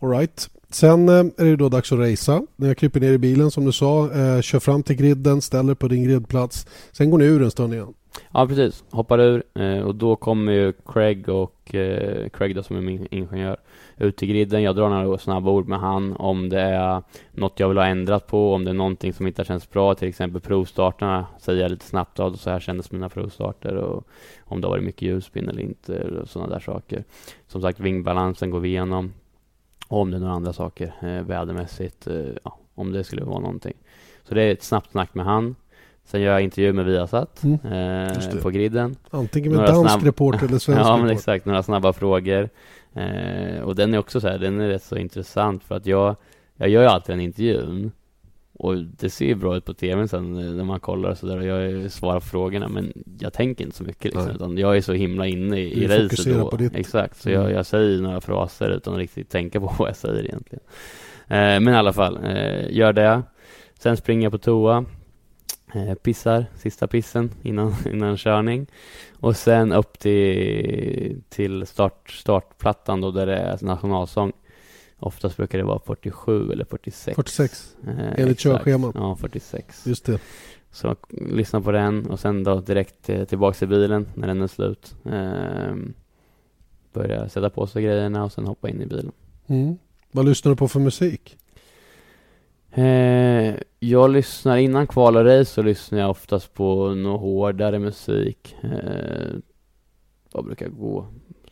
All right. Sen eh, är det då dags att racea. När jag kryper ner i bilen som du sa, eh, kör fram till griden, ställer på din gridplats. Sen går ni ur en stund igen. Ja, precis. Hoppar ur eh, och då kommer ju Craig och eh, Craig då som är min ingenjör ut till griden. Jag drar några snabba ord med han om det är något jag vill ha ändrat på, om det är någonting som inte känns bra, till exempel provstarterna säger jag lite snabbt av så här kändes mina provstarter och om det har varit mycket ljusspinn eller inte och sådana där saker. Som sagt, vingbalansen går vi igenom. Och om det är några andra saker eh, vädermässigt, eh, ja, om det skulle vara någonting. Så det är ett snabbt snack med han. Sen gör jag intervju med Viasat Mm, eh, på griden. Antingen med Några dansk snabb- report eller svensk Ja men exakt, några snabba frågor. Eh, och den är också så här, den är rätt så intressant för att jag, jag gör ju alltid en intervjun. Och det ser ju bra ut på tvn sen eh, när man kollar och sådär och jag svarar på frågorna men jag tänker inte så mycket liksom, Nej. utan jag är så himla inne i, i racet då. på ditt- Exakt, så Mm. jag, jag säger några fraser utan att riktigt tänka på vad jag säger egentligen. Eh, men i alla fall, eh, gör det. Sen springer jag på toa. Eh, pissar, sista pissen innan, innan körning. Och sen upp till, till start, startplattan då där det är nationalsång. Oftast brukar det vara 47 eller 46. 46, Eh, enligt körschemat. Ja, 46. just det. Så lyssna på den och sen då direkt eh, tillbaks till bilen när den är slut. Eh, börja sätta på sig grejerna och sen hoppa in i bilen. Mm. Vad lyssnar du på för musik? Eh, jag lyssnar, innan kval och race så lyssnar jag oftast på något hårdare musik. Eh, vad brukar jag gå?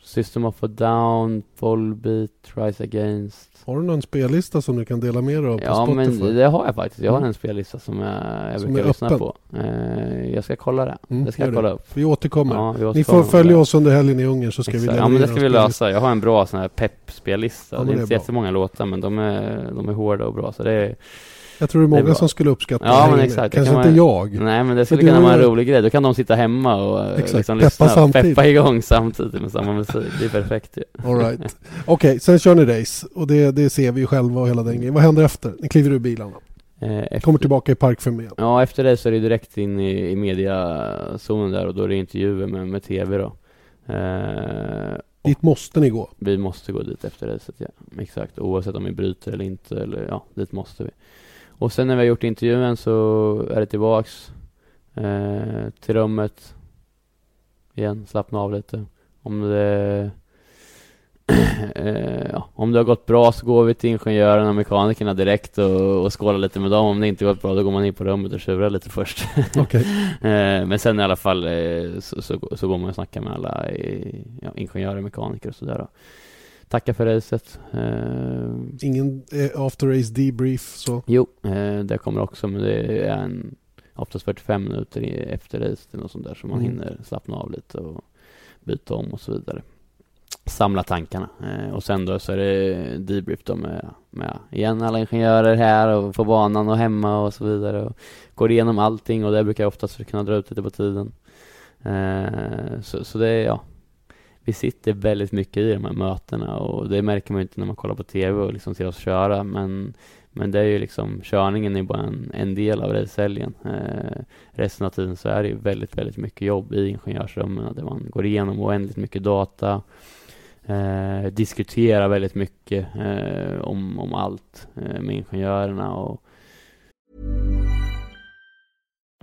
System of a Down, Volbeat, Rise Against. Har du någon spellista som du kan dela med dig av på Ja Spotify? men det har jag faktiskt. Jag har Mm. en spellista som jag, jag Som brukar lyssna på. Eh, jag ska kolla det. Mm, det ska jag kolla upp. Vi återkommer. Ja, vi Ni återkommer får med följa det. oss under helgen i Ungern så ska vi Exakt. leverera Ja men det ska vi lösa. Jag har en bra sån här pepp-spellista. Ja, det är det är inte jättemånga låtar men de är, de är hårda och bra. Så det är, Jag tror det är Det är många som skulle uppskatta Ja, men exakt. Det Kanske kan inte man- jag. Nej men det skulle kunna vara en rolig grej. Då kan de sitta hemma och eh, Exakt. liksom Peppa lyssna, samtidigt. peppa igång samtidigt med samma musik. Det är perfekt ju. All right. Okej, sen kör ni race och det, det ser vi ju själva och hela den grejen. Vad händer efter? Ni kliver ur bilarna. Eh, efter, Kommer tillbaka i parkförmedlingen. Ja, efter det så är det direkt in i, i mediazonen där och då är det intervjuer med, med TV då. Eh, Dit måste ni gå. vi måste gå dit efter racet, ja. Exakt. Oavsett om vi bryter eller inte, eller ja, dit måste vi. Och sen när vi har gjort intervjun så är det tillbaks eh, till rummet igen, slappna av lite. Om det eh, ja, om det har gått bra så går vi till ingenjörerna och mekanikerna direkt och, och skålar lite med dem. Om det inte gått bra då går man in på rummet och tjurar lite först. Okej. Eh, Men sen i alla fall eh, så, så, så går man och snackar med alla i, ja, ingenjörer, mekaniker och sådär. då. Tacka för racet. Eh, Ingen eh, after race debrief så. Jo, eh, det kommer också men det är en oftast 45 minuter efter racet eller något sånt där så man Mm. hinner slappna av lite och byta om och så vidare. Samla tankarna och sen då så är det debrief då med, med igen alla ingenjörer här och på banan och hemma och så vidare och går igenom allting och det brukar jag oftast kunna dra ut lite på tiden. Så, så det är ja, vi sitter väldigt mycket i de här mötena och det märker man ju inte när man kollar på TV och liksom ser oss köra men men det är ju liksom, körningen är bara en, en del av racehelgen. Eh, resten av tiden så är det ju väldigt, väldigt mycket jobb i ingenjörsrummen där man går igenom oändligt mycket data, eh, diskuterar väldigt mycket eh, om, om allt eh, med ingenjörerna och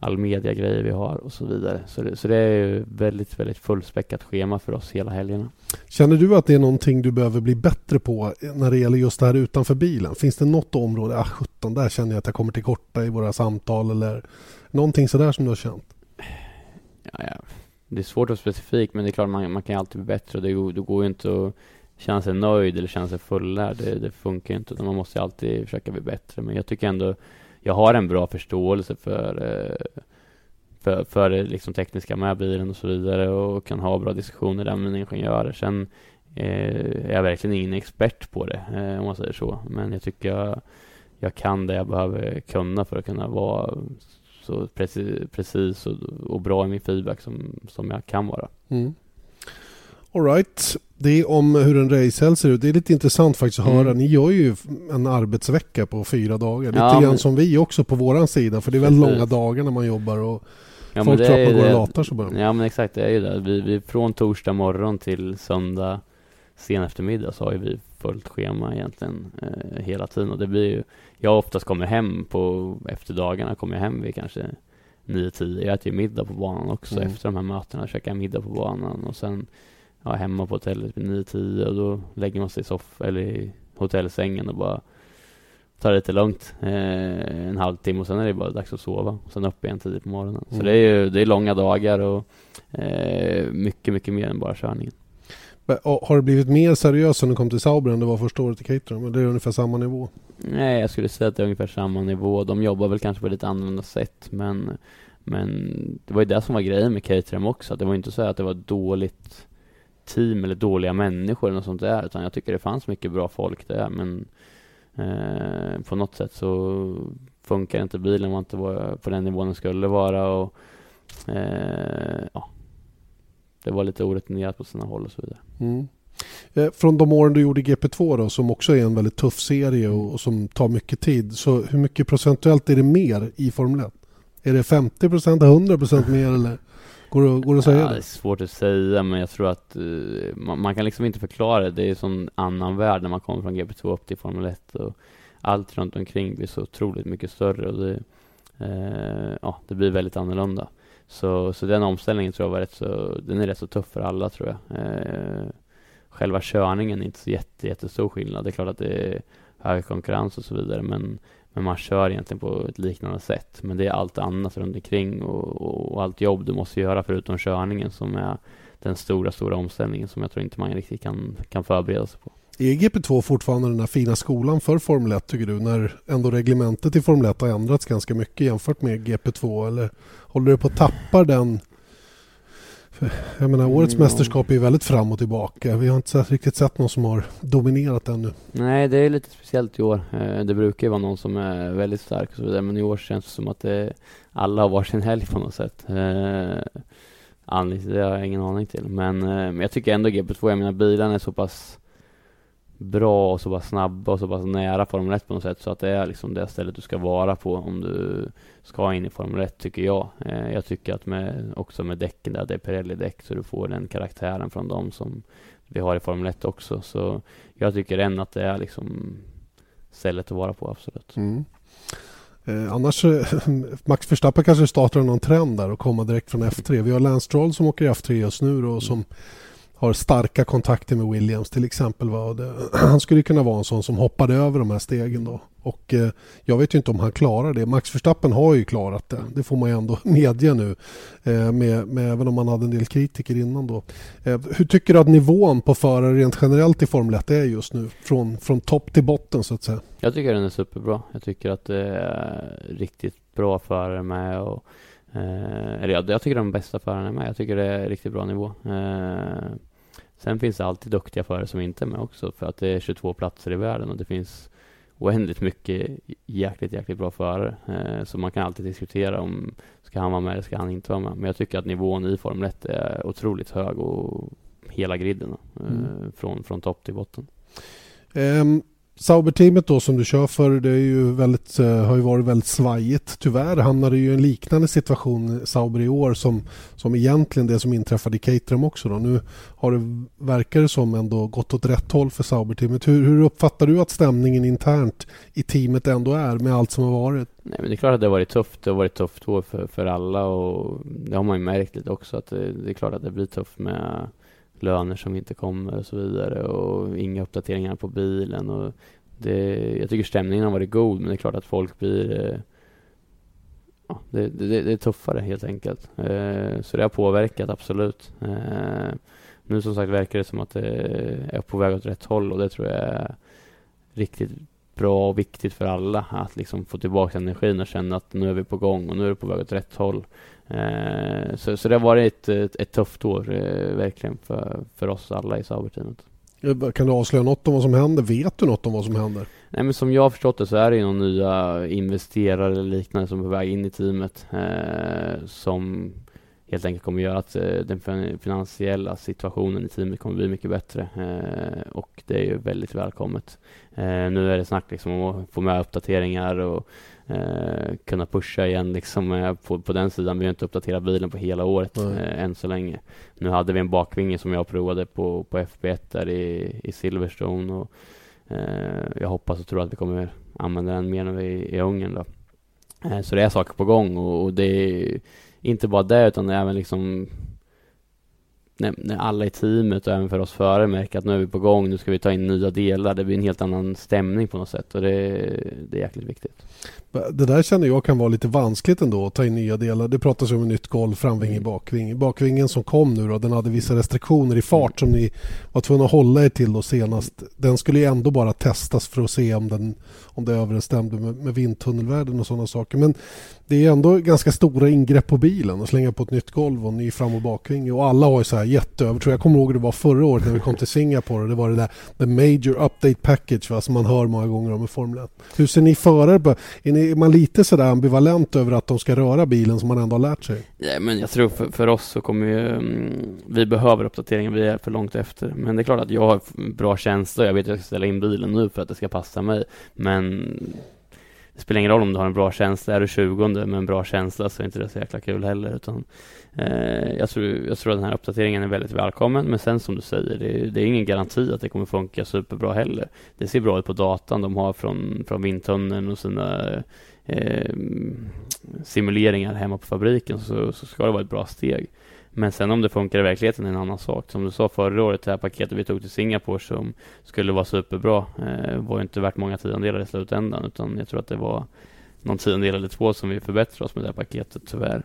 all mediagrejer vi har och så vidare. Så det, så det är ju väldigt, väldigt fullspäckat schema för oss hela helgerna. Känner du att det är någonting du behöver bli bättre på när det gäller just det här utanför bilen? Finns det något område, ah 17 där känner jag att jag kommer till korta i våra samtal eller någonting sådär som du har känt? Ja, ja. Det är svårt att vara specifik men det är klart man, man kan alltid bli bättre och det, går- det går ju inte att känna sig nöjd eller känna sig fullärd. Det, det funkar ju inte utan man måste alltid försöka bli bättre. Men jag tycker ändå jag har en bra förståelse för, eh, för, för det liksom tekniska med bilen och så vidare och kan ha bra diskussioner där med ingenjörer. Sen eh, är jag verkligen ingen expert på det, eh, om man säger så. Men jag tycker jag, jag kan det jag behöver kunna för att kunna vara så precis, precis och, och, bra i min feedback som, som jag kan vara. Mm. Alright, det är om hur en racehelg ser ut. Det är lite intressant faktiskt att mm. höra. Ni gör ju en arbetsvecka på fyra dagar. Lite ja, grann men... som vi också på våran sida. För det är väldigt långa dagar när man jobbar och ja, folk tror att man går och latar sig bara. Ja men exakt, det är ju det. Vi, vi, från torsdag morgon till söndag sen eftermiddag så har ju vi fullt schema egentligen eh, hela tiden. Och det blir ju, jag oftast kommer hem på efterdagarna, kommer jag hem vid kanske 9-10. Jag äter ju middag på banan också mm. efter de här mötena. Käkar middag på banan och sen ja, hemma på hotellet vid 9-10 och då lägger man sig i soff eller i hotellsängen och bara tar det lite lugnt eh, en halvtimme och sen är det bara dags att sova. Och sen upp igen tidigt på morgonen. Mm. Så det är ju det är långa dagar och eh, mycket, mycket mer än bara körningen. Har det blivit mer seriöst sen du kom till Sauber än det var första året i Caterham? Eller är det ungefär samma nivå? Nej, jag skulle säga att det är ungefär samma nivå. De jobbar väl kanske på lite annorlunda sätt, men, men det var ju det som var grejen med Caterham också. Det var inte så att det var dåligt team eller dåliga människor eller något sånt där, utan jag tycker det fanns mycket bra folk där, men eh, på något sätt så funkar inte bilen, var inte på den nivån den skulle vara och eh, ja, det var lite orutinerat på sina håll och så vidare. Mm. Eh, från de åren du gjorde GP2 då, som också är en väldigt tuff serie och, och, som tar mycket tid. Så hur mycket procentuellt är det mer i Formel 1? Är det 50 procent, 100 procent mer eller? Går det, går det att säga ja, det? Är svårt att säga, men jag tror att uh, man, man, kan liksom inte förklara det. Det är en sån annan värld när man kommer från GP2 upp till Formel 1 och allt runt omkring blir så otroligt mycket större och det, uh, ja, det blir väldigt annorlunda. Så, så den omställningen tror jag var rätt så, den är rätt så tuff för alla tror jag. Uh, själva körningen är inte så jätte, jättestor skillnad. Det är klart att det är hög konkurrens och så vidare, men men man kör egentligen på ett liknande sätt. Men det är allt annat runt omkring och, och, allt jobb du måste göra förutom körningen som är den stora, stora omställningen som jag tror inte man riktigt kan, kan förbereda sig på. Är GP2 fortfarande den här fina skolan för Formel 1 tycker du? När ändå reglementet i Formel 1 har ändrats ganska mycket jämfört med GP2 eller håller du på att tappa den jag menar, årets mm. mästerskap är väldigt fram och tillbaka. Vi har inte riktigt sett någon som har dominerat ännu. Nej, det är lite speciellt i år. Eh, det brukar ju vara någon som är väldigt stark och så vidare, men i år känns det som att det, alla har varsin helg på något sätt. Eh, anledningen det har jag ingen aning till, men, eh, men jag tycker ändå GP2, jag menar bilarna är så pass bra och så pass snabba och så pass nära Formel 1 på något sätt så att det är liksom det stället du ska vara på om du ska in i Formel 1 tycker jag. Eh, jag tycker att med, också med däcken där, det är Pirelli-däck så du får den karaktären från dem som vi har i Formel 1 också. Så jag tycker än att det är liksom stället att vara på, absolut. Mm. Eh, annars, eh, Max Verstappen kanske startar någon trend där och kommer direkt från F3. Vi har Lance Stroll som åker i F3 just nu och som mm har starka kontakter med Williams till exempel. Va? Det, han skulle kunna vara en sån som hoppade över de här stegen då. Och eh, jag vet ju inte om han klarar det. Max Verstappen har ju klarat det. Det får man ju ändå medge nu. Eh, med, med, även om man hade en del kritiker innan då. Eh, hur tycker du att nivån på förare rent generellt i Formel 1 är just nu? Från, från topp till botten så att säga. Jag tycker den är superbra. Jag tycker att det är riktigt bra förare med. Och, eh, eller jag, jag tycker de bästa förarna är med. Jag tycker det är riktigt bra nivå. Eh, Sen finns det alltid duktiga förare som inte är med också för att det är 22 platser i världen och det finns oändligt mycket jäkligt, jäkligt bra förare. Eh, så man kan alltid diskutera om ska han vara med eller ska han inte vara med. Men jag tycker att nivån i Formel 1 är otroligt hög och hela griden eh, mm. från, från topp till botten. Um, Sauber-teamet då som du kör för det är ju väldigt, eh, har ju varit väldigt svajigt. Tyvärr hamnade ju i en liknande situation Sauber i år som, som egentligen det som inträffade i Caterham också. Då. Nu har det, verkar det som ändå gått åt rätt håll för Sauber-teamet. Hur, hur uppfattar du att stämningen internt i teamet ändå är med allt som har varit? Nej, men det är klart att det har varit tufft. Det har varit tufft år för, för alla och det har man ju märkt lite också att det, det är klart att det blir tufft med löner som inte kommer och så vidare och inga uppdateringar på bilen. Och det, jag tycker stämningen har varit god men det är klart att folk blir eh, ja, det, det, det, är tuffare helt enkelt. Eh, så det har påverkat absolut. Eh, nu som sagt verkar det som att det är på väg åt rätt håll och det tror jag är riktigt bra och viktigt för alla att liksom få tillbaka energin och känna att nu är vi på gång och nu är det på väg åt rätt håll. Eh, så, så det har varit ett, ett, tufft år eh, verkligen för, för oss alla i Sauberteamet. Kan du avslöja något om vad som händer? Vet du något om vad som händer? Nej men som jag har förstått det så är det ju några nya investerare eller liknande som är på väg in i teamet eh, som helt enkelt kommer göra att eh, den finansiella situationen i teamet kommer bli mycket bättre eh, och det är ju väldigt välkommet. Eh, nu är det snack liksom om att få med uppdateringar och eh, kunna pusha igen liksom eh, på, på den sidan. Vi har inte uppdaterat bilen på hela året eh, än så länge. Nu hade vi en bakvinge som jag provade på, på FB1 där i, i Silverstone och eh, jag hoppas och tror att vi kommer använda den mer när vi är i Ungern då. Eh, så det är saker på gång och, och det är inte bara det utan även liksom när, när, alla i teamet och även för oss förare märker att nu är vi på gång, nu ska vi ta in nya delar. Det blir en helt annan stämning på något sätt och det, det är jäkligt viktigt. Det där känner jag kan vara lite vanskligt ändå att ta in nya delar. Det pratas om ett nytt golv, framvinge, mm. bakving. Bakvingen som kom nu då, den hade vissa restriktioner i fart som ni var tvungna att hålla er till då senast. Den skulle ju ändå bara testas för att se om, den, om det överensstämde med, med vindtunnelvärden och sådana saker. Men det är ändå ganska stora ingrepp på bilen att slänga på ett nytt golv och ny fram och bakvinge och alla har ju så här jätteövertro. Jag kommer ihåg det var förra året när vi kom till Singapore det var det där the major update package va, som man hör många gånger om i Formel 1. Hur ser ni förare på? Är, ni, är man lite sådär ambivalent över att de ska röra bilen som man ändå har lärt sig? Ja, men jag tror för, för oss så kommer ju, mm, vi behöver uppdateringen, vi är för långt efter. Men det är klart att jag har bra känsla, jag vet att jag ska ställa in bilen nu för att det ska passa mig. Men det spelar ingen roll om du har en bra känsla, är du 20 med en bra känsla så är inte det så jäkla kul heller. Utan, Eh, jag, tror, jag tror att den här uppdateringen är väldigt välkommen, men sen som du säger, det, det, är ingen garanti att det kommer funka superbra heller. Det ser bra ut på datan de har från, från vindtunneln och sina eh, simuleringar hemma på fabriken så, så ska det vara ett bra steg. Men sen om det funkar i verkligheten är en annan sak. Som du sa förra året, det här paketet vi tog till Singapore som skulle vara superbra eh, var ju inte värt många tiondelar i slutändan utan jag tror att det var någon tiondel eller två som vi förbättrade oss med det här paketet tyvärr.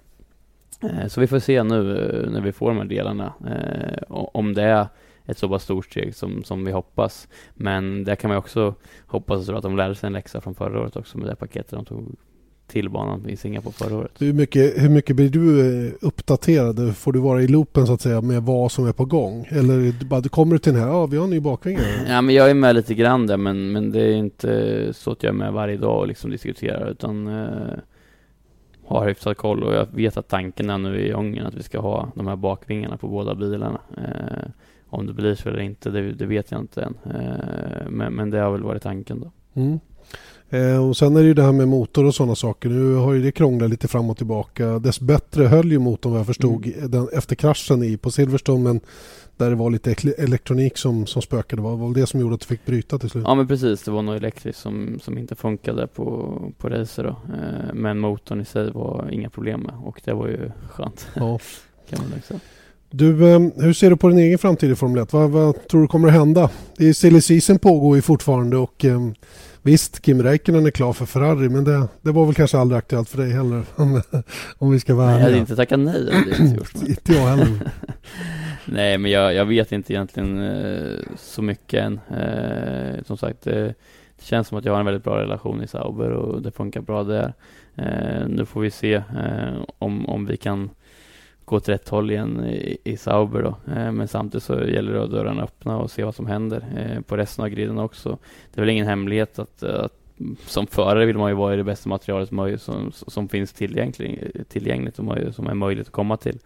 Eh, så vi får se nu eh, när vi får de här delarna eh, om det är ett så pass stort steg som, som vi hoppas. Men där kan man också hoppas att de lärde sig en läxa från förra året också med det paketet de tog till banan i Singapore förra året. Hur mycket, hur mycket blir du uppdaterad? Får du vara i loopen så att säga med vad som är på gång? Eller bara, kommer du till den här, ja vi har en ny bakvinge? Ja men jag är med lite grann där men, men det är inte så att jag är med varje dag och liksom diskuterar utan har hyfsad koll och jag vet att tanken är nu i Ungern att vi ska ha de här bakvingarna på båda bilarna. Eh, om det blir så eller inte, det, det vet jag inte än. Eh, men, men det har väl varit tanken då. Mm. Eh, och sen är det ju det här med motor och sådana saker. Nu har ju det krånglat lite fram och tillbaka. Dess bättre höll ju motorn vad jag förstod mm. den, efter kraschen i, på Silverstone. Men där det var lite elektronik som, som spökade. Det var väl det som gjorde att du fick bryta till slut? Ja men precis, det var något elektriskt som, som inte funkade på, på racer då. Eh, men motorn i sig var inga problem med och det var ju skönt. Ja. kan man säga. Du, eh, hur ser du på din egen framtid i Formel 1? Vad, vad tror du kommer att hända? Det är silly season pågår ju fortfarande och Visst, Kim Räikkönen är klar för Ferrari men det, det var väl kanske aldrig aktuellt för dig heller om, om vi ska vara ärliga. Jag hade inte tackat nej det inte gjort Inte jag heller. nej, men jag, jag, vet inte egentligen eh, så mycket än. Eh, som sagt, det, det, känns som att jag har en väldigt bra relation i Sauber och det funkar bra där. Eh, nu får vi se eh, om, om vi kan gå åt rätt håll igen i, i Sauber då. Eh, men samtidigt så gäller det att dörrarna öppna och se vad som händer eh, på resten av griden också. Det är väl ingen hemlighet att, att som förare vill man ju vara i det bästa materialet som, som finns tillgängligt, tillgängligt och som är möjligt att komma till.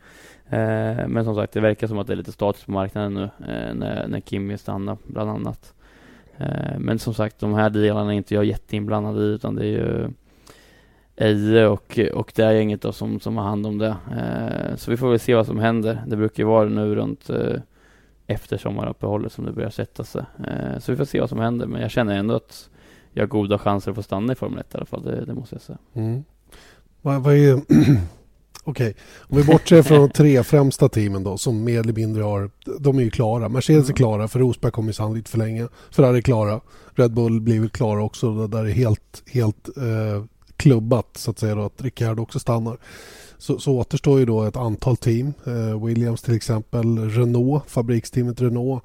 Eh, men som sagt, det verkar som att det är lite status på marknaden nu eh, när, när Kimi stannar bland annat. Eh, men som sagt, de här delarna är inte jag jätteinblandad i utan det är ju Eje och, och det är gänget då som, som har hand om det. Eh, så vi får väl se vad som händer. Det brukar ju vara nu runt eh, efter sommaruppehållet som det börjar sätta sig. Eh, så vi får se vad som händer. Men jag känner ändå att jag har goda chanser att få stanna i Formel 1 i alla fall. Det, det måste jag säga. Mm. Vad, vad är... Okej, okay. om vi bortser från de tre främsta teamen då som mer eller mindre har, de är ju klara. Mercedes är mm. klara, för Rosberg kommer sannolikt förlänga. Ferrari är klara. Red Bull blir väl klara också, där är helt, helt eh, klubbat så att säga då, att Ricciardo också stannar så, så återstår ju då ett antal team. Eh, Williams till exempel, Renault, fabriksteamet Renault.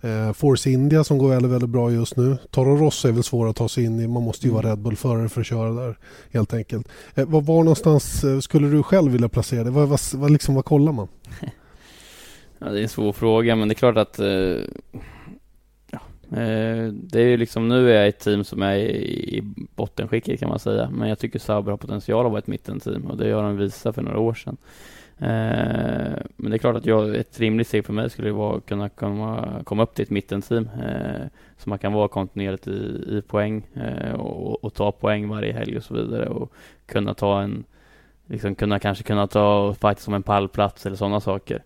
Eh, Force India som går väldigt, väldigt bra just nu. Toro Rosso är väl svår att ta sig in i. Man måste ju vara mm. Red Bull-förare för att köra där helt enkelt. Eh, var, var någonstans eh, skulle du själv vilja placera dig? Vad, vad, vad, liksom, vad kollar man? Ja, det är en svår fråga men det är klart att eh, Eh, Eh, det är ju liksom, nu är jag ett team som är i bottenskicket kan man säga, men jag tycker Sauber har potential att vara ett mittenteam och det har de visat för några år sedan. Eh, men det är klart att jag, ett rimligt steg för mig skulle vara att kunna komma, komma upp till ett mittenteam eh, så man kan vara kontinuerligt i, i poäng och, och, ta poäng varje helg och så vidare och kunna ta en, liksom kunna kanske kunna ta faktiskt som en pallplats eller sådana saker.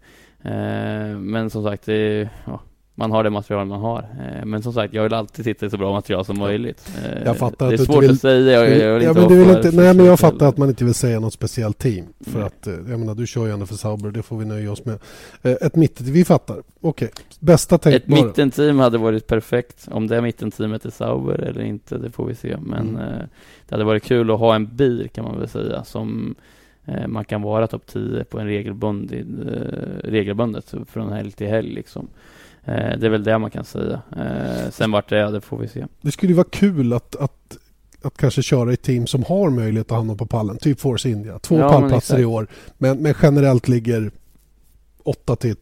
Men som sagt, det, är, ja, man har det material man har. Eh, men som sagt, jag vill alltid sitta i så bra material som möjligt. Eh, jag fattar det är svårt vill, att säga. Jag, jag ja, men, du vill inte, nej, men jag fattar att man inte vill säga något speciellt team. För mm. att, eh, jag menar, du kör ju ändå för Sauber, det får vi nöja oss med. Ett mitten, vi fattar. Okej, okay. bästa tänkbara. Ett mittenteam hade varit perfekt. Om det mittenteamet är Sauber eller inte, det får vi se. Men mm. det hade varit kul att ha en bil kan man väl säga, som man kan vara topp 10 på en regelbundet, regelbundet från helg till helg liksom. Eh, det är väl det man kan säga. Eh, sen vart det är, det får vi se. Det skulle ju vara kul att, att, att kanske köra i team som har möjlighet att hamna på pallen. Typ Force India. Två ja, pallplatser i år. Men, men generellt ligger 8 till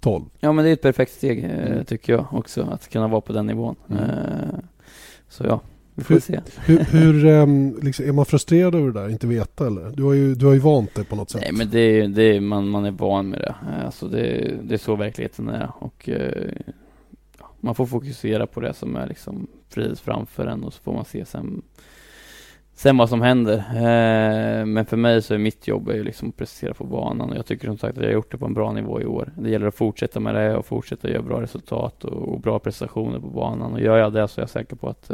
12. Ja men det är ett perfekt steg eh, mm. tycker jag också. Att kunna vara på den nivån. Mm. Så ja, vi får hur, se. Hur, hur um, liksom, är man frustrerad över det där? Inte veta eller? Du har ju, du har ju vant dig på något sätt. Nej men det, det, man, man är van med det. Alltså det, det är så verkligheten är. Och uh, man får fokusera på det som är liksom precis framför en och så får man se sen, sen vad som händer. Uh, men för mig så är mitt jobb är ju liksom att prestera på banan och jag tycker som sagt att jag har gjort det på en bra nivå i år. Det gäller att fortsätta med det och fortsätta göra bra resultat och, och bra prestationer på banan och gör jag det så är jag säker på att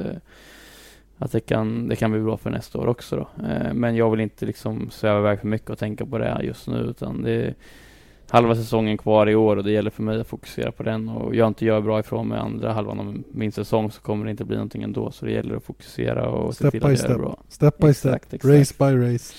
att det kan, det kan bli bra för nästa år också då. Eh, men jag vill inte liksom sväva iväg för mycket och tänka på det just nu utan det är halva säsongen kvar i år och det gäller för mig att fokusera på den och jag inte gör bra ifrån mig andra halvan av min säsong så kommer det inte bli någonting ändå så det gäller att fokusera och step se till att step. göra bra. Step by exakt, step, exakt. race by race.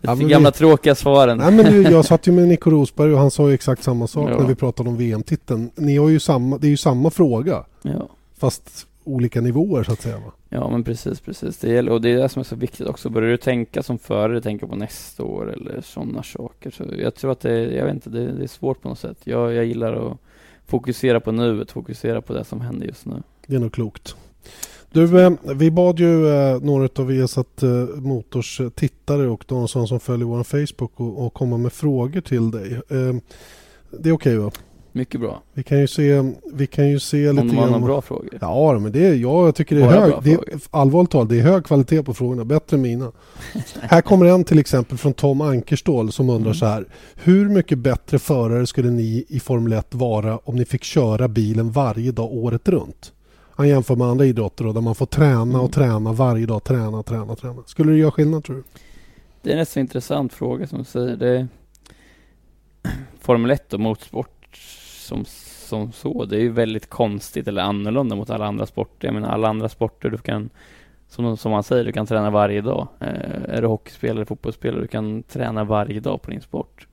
Det ja, gamla vi... tråkiga svaren. Nej, men du, jag satt ju med Nico Rosberg och han sa ju exakt samma sak ja. när vi pratade om VM-titeln. Ni har ju samma, det är ju samma fråga. Ja. Fast olika nivåer så att säga. Va? Ja men precis, precis. Det gäller, och det är det som är så viktigt också. Börjar du tänka som förare, tänka på nästa år eller sådana saker. Så jag tror att det, jag vet inte, det, det är svårt på något sätt. Jag, jag gillar att fokusera på nuet, fokusera på det som händer just nu. Det är nog klokt. Du, eh, vi bad ju eh, några av Viasat eh, Motors tittare och de som följer vår Facebook att komma med frågor till dig. Det är okej okay, va? Mycket bra. Vi kan ju se, vi kan ju se Om lite grann... Om de har bra frågor? Ja, men det är, ja, jag tycker det är hög, det allvarligt talat, det är hög kvalitet på frågorna, bättre än mina. här kommer en till exempel från Tom Ankerstål som undrar mm. så här. Hur mycket bättre förare skulle ni i Formel 1 vara om ni fick köra bilen varje dag året runt? Han jämför med andra idrotter då, där man får träna och mm. träna varje dag, träna, träna, träna. Skulle det göra skillnad tror du? Det är en rätt så intressant fråga som du säger. Det Formel 1 och motorsport som, som så. Det är ju väldigt konstigt eller annorlunda mot alla andra sporter. Jag menar alla andra sporter du kan, som, som man säger, du kan träna varje dag. Eh, är du hockeyspelare, fotbollsspelare, du kan träna varje dag på din sport.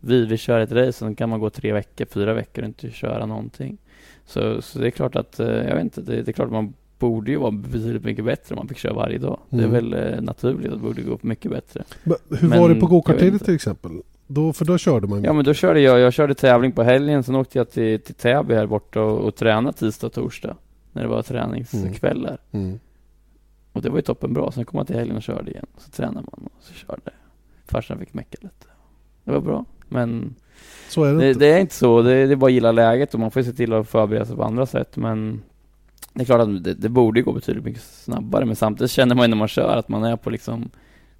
Vi, vi kör ett race, sen kan man gå tre veckor, fyra veckor och inte köra någonting. Så, så det är klart att, eh, jag vet inte, det, det är klart att man borde ju vara betydligt mycket bättre om man fick köra varje dag. Mm. Det är mm. väl eh, naturligt att det borde gå mycket bättre. Men hur Men, var det på gokarttiden till exempel? Då, för då körde man Ja men då körde jag, jag körde tävling på helgen, sen åkte jag till, till Täby här borta och, och tränade tisdag och torsdag. När det var träningskvällar. Mm. Mm. Och det var ju toppen bra. Sen kom man till helgen och körde igen. Så tränade man och så körde. Farsan fick mecka lite. Det var bra. Men så är det, det, inte. det är inte så. Det, det är bara att gilla läget och man får se till att förbereda sig på andra sätt. Men det är klart att det, det borde gå betydligt mycket snabbare. Men samtidigt känner man ju när man kör att man är på liksom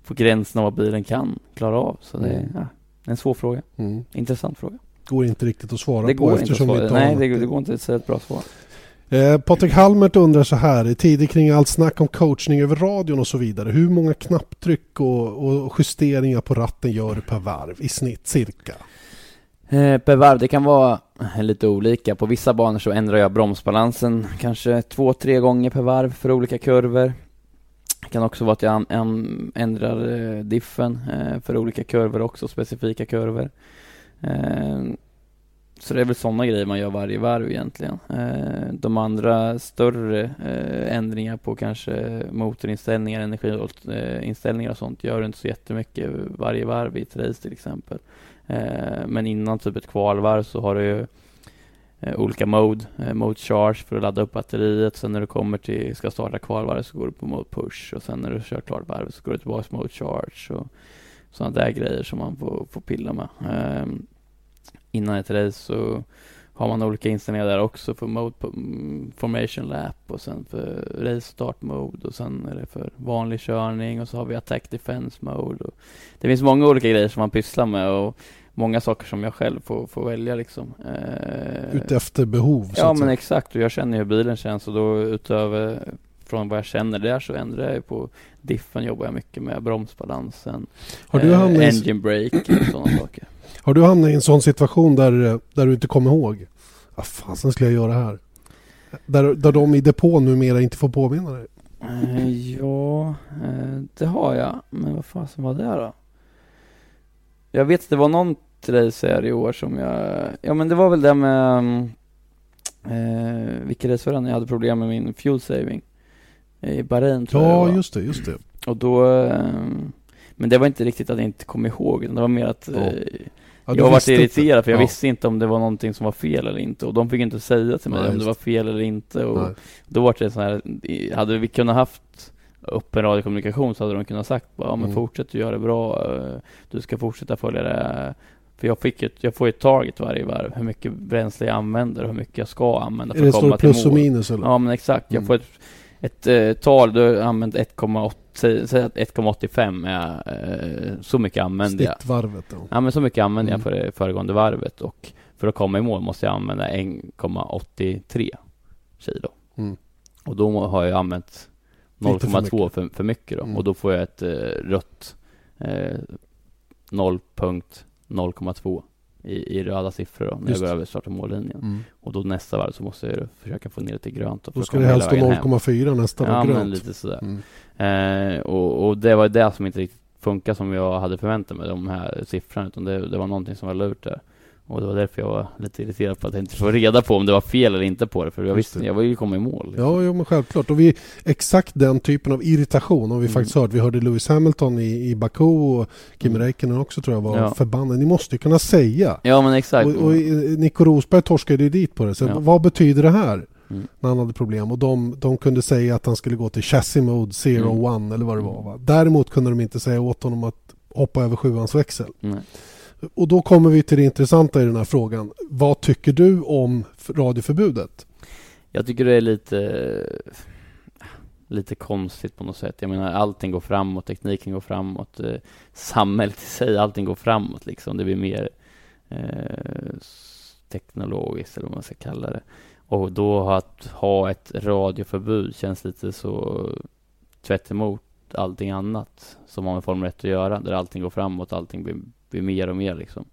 på gränsen av vad bilen kan klara av. Så det, mm. ja, en svår fråga. Mm. Intressant fråga. Går inte riktigt att svara det på går eftersom inte att svara. Nej, det, det, går inte att säga ett bra svar. Eh, Patrik Halmert undrar så här, i tider kring allt snack om coachning över radion och så vidare, hur många knapptryck och, och justeringar på ratten gör du per varv i snitt cirka? Eh, per varv, det kan vara lite olika. På vissa banor så ändrar jag bromsbalansen kanske två, tre gånger per varv för olika kurvor det kan också vara att jag ändrar eh, diffen eh, för olika kurvor också, specifika kurvor. Eh, så det är väl sådana grejer man gör varje varv egentligen. De andra större ändringar på kanske motorinställningar, energiinställningar och sånt gör du inte så jättemycket varje varv i ett race till exempel. Men innan typ ett kvalvarv så har du ju Eh, olika mode. Eh, mode charge för att ladda upp batteriet. Sen när du kommer till, ska starta kvalvarvet så går du på mode push och sen när du kör klart varvet så går du tillbaka till mode charge och sådana där grejer som man får, får pilla med. Ehm, innan ett race så har man olika inställningar där också för mode mm, formation lap och sen för race start mode och sen är det för vanlig körning och så har vi attack defense mode. Och det finns många olika grejer som man pysslar med och många saker som jag själv får, får välja liksom. Eh, Utefter behov? Ja, men säga. exakt. Och jag känner hur bilen känns och då utöver från vad jag känner där så ändrar jag på diffen jobbar jag mycket med, bromsbalansen, har du eh, engine brake och sådana saker. Har du hamnat i en sån situation där, där du inte kommer ihåg? Vad fasen skulle jag göra här? Där, där de i depån numera inte får påminna dig? Eh, ja, eh, det har jag. Men vad fasen var det då? Jag vet att det var någon race här i år som jag, ja men det var väl det med, eh, vilket race var det jag hade problem med min fuel saving? I Bahrain tror ja, jag Ja, just det, just det. Och då, eh, men det var inte riktigt att jag inte kom ihåg det var mer att ja. eh, ja, jag var irriterad för jag ja. visste inte om det var någonting som var fel eller inte och de fick inte säga till mig Nej, om det var fel eller inte och Nej. då var det så här, hade vi kunnat haft öppen radiokommunikation så hade de kunnat sagt ja men mm. fortsätt att göra det bra, eh, du ska fortsätta följa det. För jag, fick ett, jag får ett target varje varv, hur mycket bränsle jag använder och hur mycket jag ska använda för att komma till mål. plus och minus eller? Ja men exakt, jag mm. får ett, ett uh, tal, du har använt 1,8 säg att 1,85 är uh, så mycket använder jag. Snittvarvet då? Ja men så mycket använder mm. jag för det föregående varvet och för att komma i mål måste jag använda 1,83 kilo. Mm. Och då har jag använt 0,2 för, för, mycket då. Mm. Och då får jag ett eh, rött eh, 0.0,2 i, i röda siffror då, när Just. jag går över starta mållinjen. Mm. Och då nästa varv så måste jag försöka få ner det till grönt. Då ska det helst stå 0,4 nästa Ja, grönt. men lite sådär. Mm. Eh, och, och, det var det som inte riktigt funkar som jag hade förväntat mig, de här siffrorna. Utan det, det var någonting som var lurt där. Och det var därför jag var lite irriterad på att jag inte får reda på om det var fel eller inte på det. För jag visste, jag var ju komma i mål. Liksom. Ja, ja, men självklart. Och vi, exakt den typen av irritation har vi mm. faktiskt hört. Vi hörde Lewis Hamilton i, i Baku och Kim mm. Räikkönen också tror jag var ja. förbannad. Ni måste ju kunna säga. Ja, men exakt. Och, och Nico Rosberg torskade ju dit på det. Så ja. vad betyder det här? Mm. När han hade problem. Och de, de kunde säga att han skulle gå till chassis mode 0 mm. one eller vad det var. Va? Däremot kunde de inte säga åt honom att hoppa över sjuans växel. Mm. Och då kommer vi till det intressanta i den här frågan. Vad tycker du om radioförbudet? Jag tycker det är lite lite konstigt på något sätt. Jag menar allting går framåt, tekniken går framåt, eh, samhället i sig, allting går framåt liksom. Det blir mer eh, teknologiskt eller vad man ska kalla det. Och då att ha ett radioförbud känns lite så tvärt emot allting annat som har med Formel 1 att göra, där allting går framåt, allting blir blir mer och mer liksom.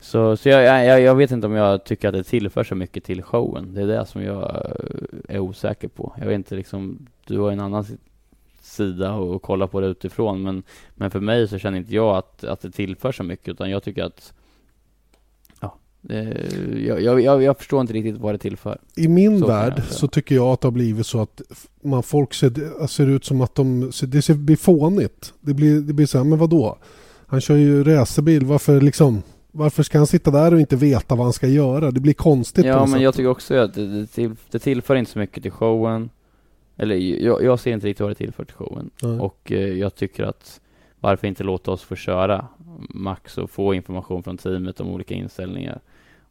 Så, så jag, jag, jag, vet inte om jag tycker att det tillför så mycket till showen. Det är det som jag eh, är osäker på. Jag vet inte liksom, du har en annan sida och, och kolla på det utifrån men, men för mig så känner inte jag att, att det tillför så mycket utan jag tycker att ja, det, jag, jag, jag, förstår inte riktigt vad det tillför. I min så värld så tycker jag att det har blivit så att man, folk ser, ser ut som att de, det blir fånigt. Det blir, det blir så här, men vadå? Han kör ju racerbil. Varför liksom... Varför ska han sitta där och inte veta vad han ska göra? Det blir konstigt Ja, men sätt. jag tycker också att det, det, till, det tillför inte så mycket till showen. Eller jag, jag ser inte riktigt vad det tillför till showen. Nej. Och eh, jag tycker att varför inte låta oss få köra max och få information från teamet om olika inställningar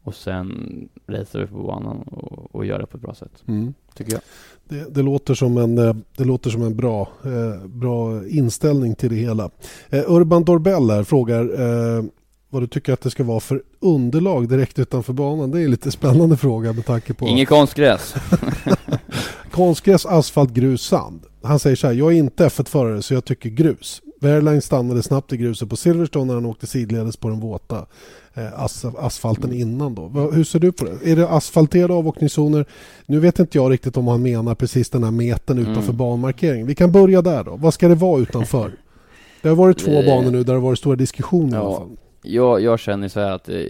och sen racear vi på banan och, och gör det på ett bra sätt. Mm. Tycker jag. Det, det, låter som en, eh, det låter som en bra, eh, bra inställning till det hela. Eh, Urban Dorbell här frågar eh, vad du tycker att det ska vara för underlag direkt utanför banan. Det är en lite spännande fråga med tanke på... Inget konstgräs. konstgräs, asfalt, grus, sand. Han säger så här, jag är inte F1-förare så jag tycker grus. Wehrlein stannade snabbt i gruset på Silverstone när han åkte sidledes på den våta eh, as asfalten innan. Då. Hur ser du på det? Är det asfalterade avåkningszoner? Nu vet inte jag riktigt om han menar precis den här metern utanför mm. banmarkeringen. Vi kan börja där då. Vad ska det vara utanför? Det har varit två banor nu där det har varit stora diskussioner ja, i alla fall. Jag, jag känner så här att eh,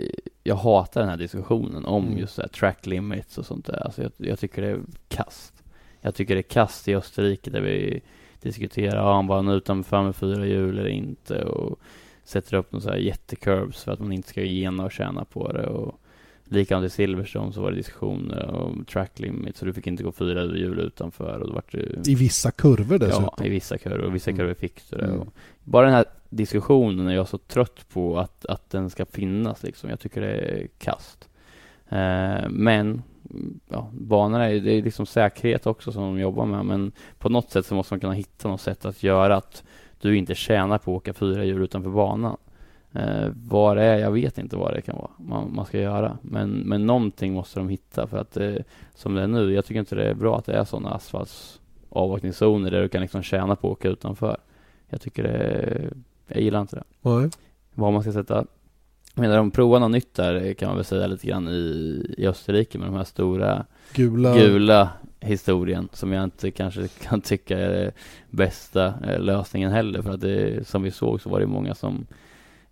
jag hatar den här diskussionen om mm. just så här track limits och sånt där. Alltså jag, jag, tycker det är kast. Jag tycker det är kast i Österrike där vi diskuterar, ja, han bara utanför med fyra hjul eller inte och sätter upp några jättecurbs för att man inte ska gena och tjäna på det och likadant i Silverstone så var det diskussioner om track limits så du fick inte gå fyra hjul utanför och då var det I vissa kurvor dessutom? Ja, i vissa kurvor och vissa mm. kurvor fick du det. Mm. bara den här diskussionen är jag så trött på att, att den ska finnas liksom. Jag tycker det är kast. Eh, men ja, banorna är, det är liksom säkerhet också som de jobbar med men på något sätt så måste man kunna hitta något sätt att göra att du inte tjänar på att åka fyra hjul utanför banan. Eh, vad det är, jag vet inte vad det kan vara man, man ska göra. Men, men någonting måste de hitta för att eh, som det är nu, jag tycker inte det är bra att det är sådana asfaltsavåkningszoner där du kan liksom tjäna på att åka utanför. Jag tycker det, jag gillar inte det. Nej. Vad man ska sätta menar, de provar något nytt där kan man väl säga lite grann i, i Österrike med de här stora gula, gula historien som jag inte kanske kan tycka är bästa eh, lösningen heller. För att det, som vi såg så var det många som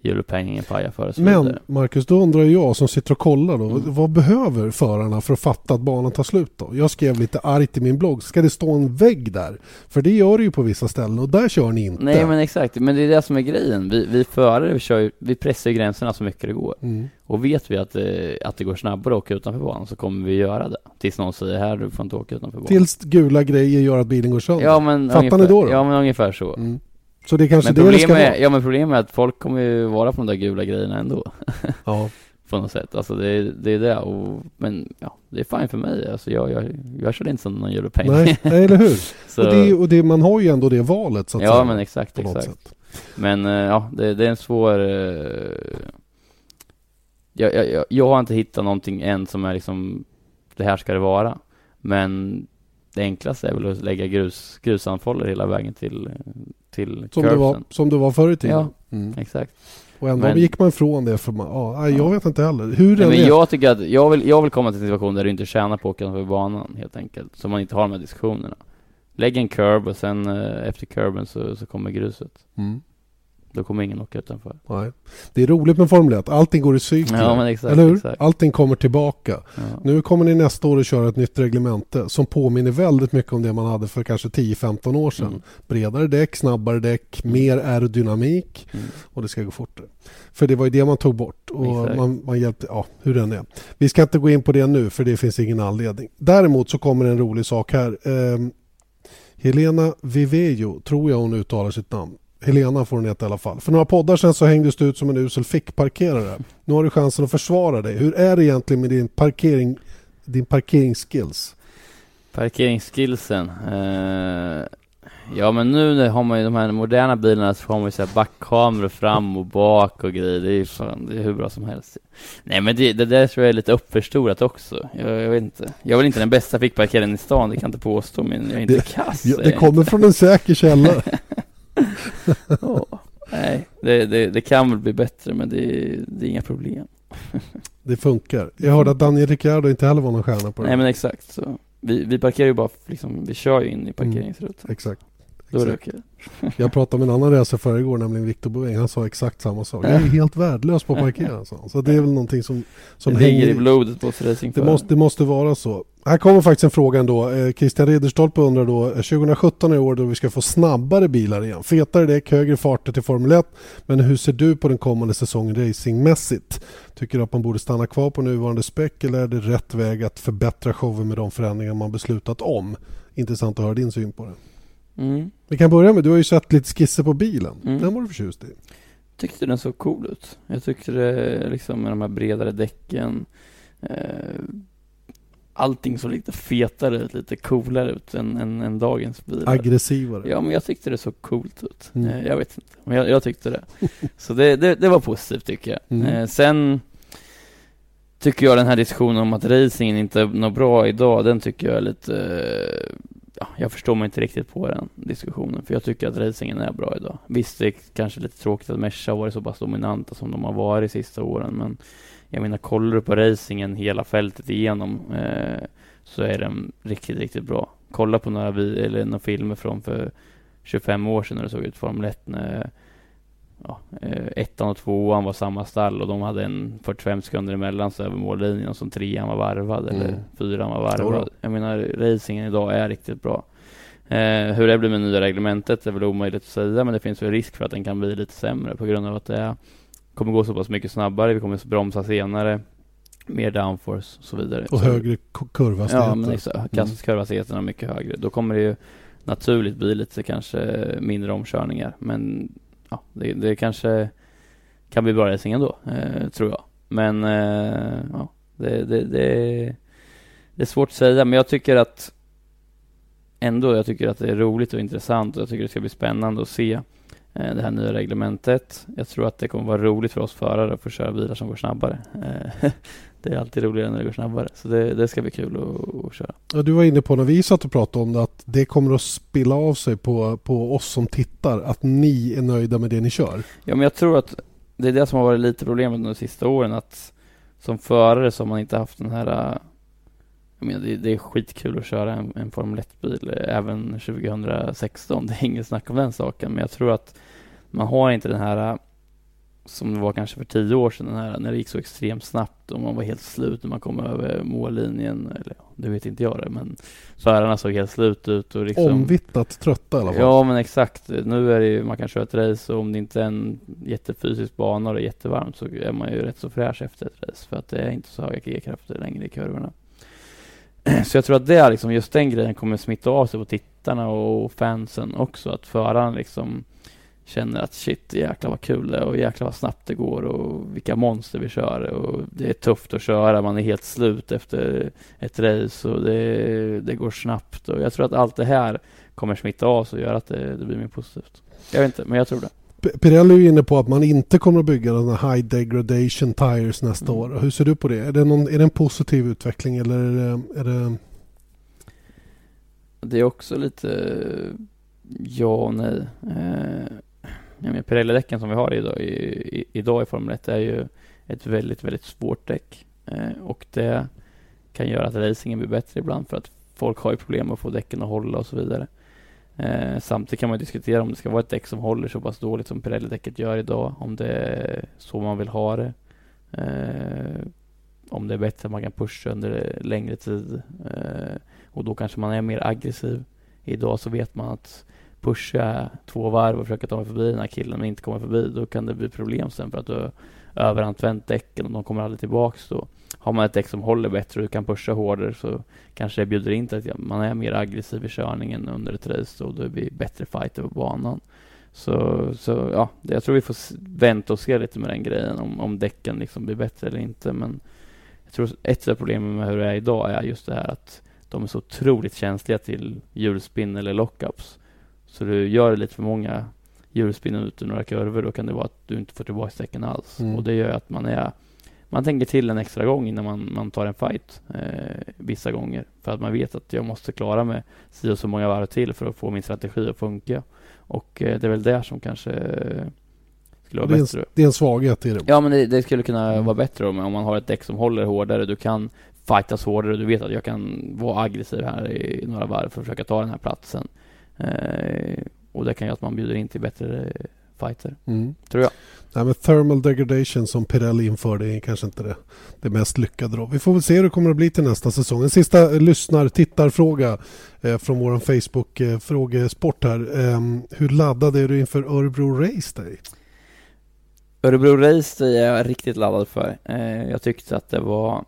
hjulupphängningen pajar för. Men Marcus, då undrar jag som sitter och kollar då. Mm. Vad behöver förarna för att fatta att banan tar slut då? Jag skrev lite argt i min blogg. Ska det stå en vägg där? För det gör det ju på vissa ställen och där kör ni inte. Nej men exakt, men det är det som är grejen. Vi, vi förare vi, kör, vi pressar ju gränserna så mycket det går. Mm. Och vet vi att det, att det går snabbare att åka utanför banan så kommer vi göra det. Tills någon säger här, du får inte åka utanför banan. Tills gula grejer gör att bilen går sönder. Ja, men Fattar ungefär, ni då? då? Ja men ungefär så. Mm. Så det är kanske men det det ska vara? Ja men problemet är att folk kommer ju vara på de där gula grejerna ändå. Ja. på något sätt. Alltså det, är, det är det och, men ja, det är fine för mig. Alltså jag, jag, jag kör inte som någon europeng. Nej, nej, eller hur? så... Och, det, och det, man har ju ändå det valet så att Ja säga, men exakt, exakt. Men uh, ja, det, det, är en svår uh, jag, jag, jag har inte hittat någonting än som är liksom det här ska det vara. Men det enklaste är väl att lägga grus, grusanfoller hela vägen till, till som det, var, som det var förr i tiden? Ja, mm. exakt. Och ändå men, gick man ifrån det för man, ja, jag vet inte heller. Hur nej, men jag tycker att, jag vill, jag vill komma till en situation där du inte tjänar på att åka över banan helt enkelt. Så man inte har de här diskussionerna. Lägg en curb och sen eh, efter curben så, så kommer gruset. Mm. Då kommer ingen åka utanför. Nej. Det är roligt med Formel 1. Allting går i cykler. Ja, exakt, eller hur? Exakt. Allting kommer tillbaka. Ja. Nu kommer ni nästa år att köra ett nytt reglemente som påminner väldigt mycket om det man hade för kanske 10-15 år sedan. Mm. Bredare däck, snabbare däck, mm. mer aerodynamik mm. och det ska gå fortare. För det var ju det man tog bort och man, man, hjälpte, ja hur den är. Vi ska inte gå in på det nu för det finns ingen anledning. Däremot så kommer en rolig sak här. Eh, Helena Vivejo, tror jag hon uttalar sitt namn Helena får hon heta i alla fall. För några poddar sen så hängdes du ut som en usel fickparkerare. Nu har du chansen att försvara dig. Hur är det egentligen med din parkering, din parkeringsskills? Parkeringsskillsen? Uh, ja men nu har man ju de här moderna bilarna så har man ju så här backkameror fram och bak och grejer. Det är ju fan, det är hur bra som helst. Nej men det, det där tror jag är lite uppförstorat också. Jag, jag vet inte. Jag är väl inte den bästa fickparkeraren i stan, det kan jag inte påstå, men jag är inte det, kass. Ja, det kommer från en säker källa. oh, nej, det, det, det, kan väl bli bättre men det, det är inga problem. det funkar. Jag hörde att Daniel Ricciardo inte heller var någon stjärna på det. Nej men exakt. Så. Vi, vi parkerar ju bara, liksom, vi kör ju in i parkeringsrutan. Mm, exakt. Då är det okej. Jag pratade med en annan racer igår, nämligen Viktor Boeng. Han sa exakt samma sak. Jag är helt värdelös på att parkera. Så, så det är väl någonting som, som det hänger i blodet på oss det måste, det måste vara så. Här kommer faktiskt en fråga ändå. Eh, Christian Ridderstolpe undrar då, 2017 är år då vi ska få snabbare bilar igen. Fetare däck, högre farter till Formel 1. Men hur ser du på den kommande säsongen racingmässigt? Tycker du att man borde stanna kvar på nuvarande späck eller är det rätt väg att förbättra showen med de förändringar man beslutat om? Intressant att höra din syn på det. Mm. Vi kan börja med, du har ju sett lite skisser på bilen. Mm. Den var du förtjust i. Tyckte den såg cool ut. Jag tyckte det liksom med de här bredare däcken. Eh, allting såg lite fetare ut, lite coolare ut än, än, än dagens bilar. Aggressivare. Ja, men jag tyckte det såg coolt ut. Mm. Eh, jag vet inte, men jag, jag tyckte det. Så det, det, det, var positivt tycker jag. Mm. Eh, sen tycker jag den här diskussionen om att racingen inte är något bra idag, den tycker jag är lite ja, jag förstår mig inte riktigt på den diskussionen, för jag tycker att racingen är bra idag. Visst, det är kanske lite tråkigt att Merca har varit så pass dominanta som de har varit de sista åren, men jag menar, kollar du på racingen hela fältet igenom eh, så är den riktigt, riktigt bra. Kolla på några, eller några filmer från för 25 år sedan när det såg ut Formel 1 när ja, eh, ettan och tvåan var samma stall och de hade en 45 sekunder emellan så över mållinjen som trean var varvad mm. eller fyran var varvad. Jag menar, racingen idag är riktigt bra. Eh, hur det blir med nya reglementet är väl omöjligt att säga, men det finns väl risk för att den kan bli lite sämre på grund av att det kommer gå så pass mycket snabbare. Vi kommer bromsa senare, mer downforce och så vidare. Och högre kurvhastigheter. Ja, men exakt. Kastkurvhastigheterna är mycket högre. Då kommer det ju naturligt bli lite kanske mindre omkörningar, men ja, det, det kanske kan bli bra racing ändå, eh, tror jag. Men eh, ja, det, det, det, det är svårt att säga, men jag tycker att ändå, jag tycker att det är roligt och intressant och jag tycker det ska bli spännande att se eh, det här nya reglementet. Jag tror att det kommer vara roligt för oss förare att få köra bilar som går snabbare. Eh, Eh, det är alltid roligare när det går snabbare. Så det, det ska bli kul att, att köra. Ja, du var inne på när vi satt och pratade om det att det kommer att spilla av sig på, på oss som tittar. Att ni är nöjda med det ni kör. Ja, men jag tror att det är det som har varit lite problemet de sista åren. Att som förare så har man inte haft den här jag menar, det, det är skitkul att köra en, en Formel 1-bil även 2016. Det är inget snack om den saken. Men jag tror att man har inte den här som det var kanske för tio år sedan, här, när det gick så extremt snabbt och man var helt slut när man kom över mållinjen. Eller det vet inte jag det, men förarna såg helt slut ut. Och liksom, Omvittnat trötta i alla fall. Ja, men exakt. Nu är det ju, man kan köra ett race och om det inte är en jättefysisk bana och det är jättevarmt så är man ju rätt så fräsch efter ett race för att det är inte så höga G-krafter längre i kurvorna. Så jag tror att det är liksom, just den grejen kommer smitta av sig på tittarna och fansen också. Att föraren liksom känner att shit, jäklar vad kul det är och jäklar vad snabbt det går och vilka monster vi kör och det är tufft att köra, man är helt slut efter ett race och det, det går snabbt och jag tror att allt det här kommer smitta av sig och göra att det, det blir mer positivt. Jag vet inte, men jag tror det. Pirelli är inne på att man inte kommer att bygga den här high degradation tires nästa mm. år. Hur ser du på det? Är det, någon, är det en positiv utveckling eller är det, är det... Det är också lite ja och nej. Eh, ja, men Pirelli-däcken som vi har idag i, i, idag i Formel 1 är ju ett väldigt, väldigt svårt däck. Eh, och det kan göra att racingen blir bättre ibland för att folk har ju problem att få däcken att hålla och så vidare. Eh, samtidigt kan man diskutera om det ska vara ett däck som håller så pass dåligt som Pirelli-däcket gör idag, om det är så man vill ha det. Eh, om det är bättre att man kan pusha under längre tid eh, och då kanske man är mer aggressiv. Idag så vet man att pusha två varv och försöka ta mig förbi den här killen men inte komma förbi, då kan det bli problem sen för att du har överanvänt däcken och de kommer aldrig tillbaks då. Har man ett däck som håller bättre och du kan pusha hårdare så kanske det bjuder in till att man är mer aggressiv i körningen under ett race och det blir bättre fighter på banan. Så, så ja, jag tror vi får vänta och se lite med den grejen om, om däcken liksom blir bättre eller inte. Men jag tror ett av problemen med hur det är idag är just det här att de är så otroligt känsliga till hjulspinn eller lockups. Så du gör lite för många hjulspinn ut ur några kurvor, då kan det vara att du inte får tillbaka däcken alls. Mm. Och det gör att man är man tänker till en extra gång innan man, man tar en fight eh, vissa gånger. För att man vet att jag måste klara mig si och så många varv till för att få min strategi att funka. Och eh, det är väl där som kanske eh, skulle vara det bättre. En, det är en svaghet i det. Ja, men det, det skulle kunna mm. vara bättre om, om man har ett däck som håller hårdare. Du kan fightas hårdare. Du vet att jag kan vara aggressiv här i några varv för att försöka ta den här platsen. Eh, och det kan göra att man bjuder in till bättre fighter, mm. tror jag. Nej, men thermal degradation som Pirelli införde är kanske inte det, det mest lyckade. Då. Vi får väl se hur det kommer att bli till nästa säsong. En sista lyssnar tittarfråga eh, från vår Facebook eh, här. Eh, hur laddad är du inför Örebro Race Day? Örebro Race Day är jag riktigt laddad för. Eh, jag tyckte att det var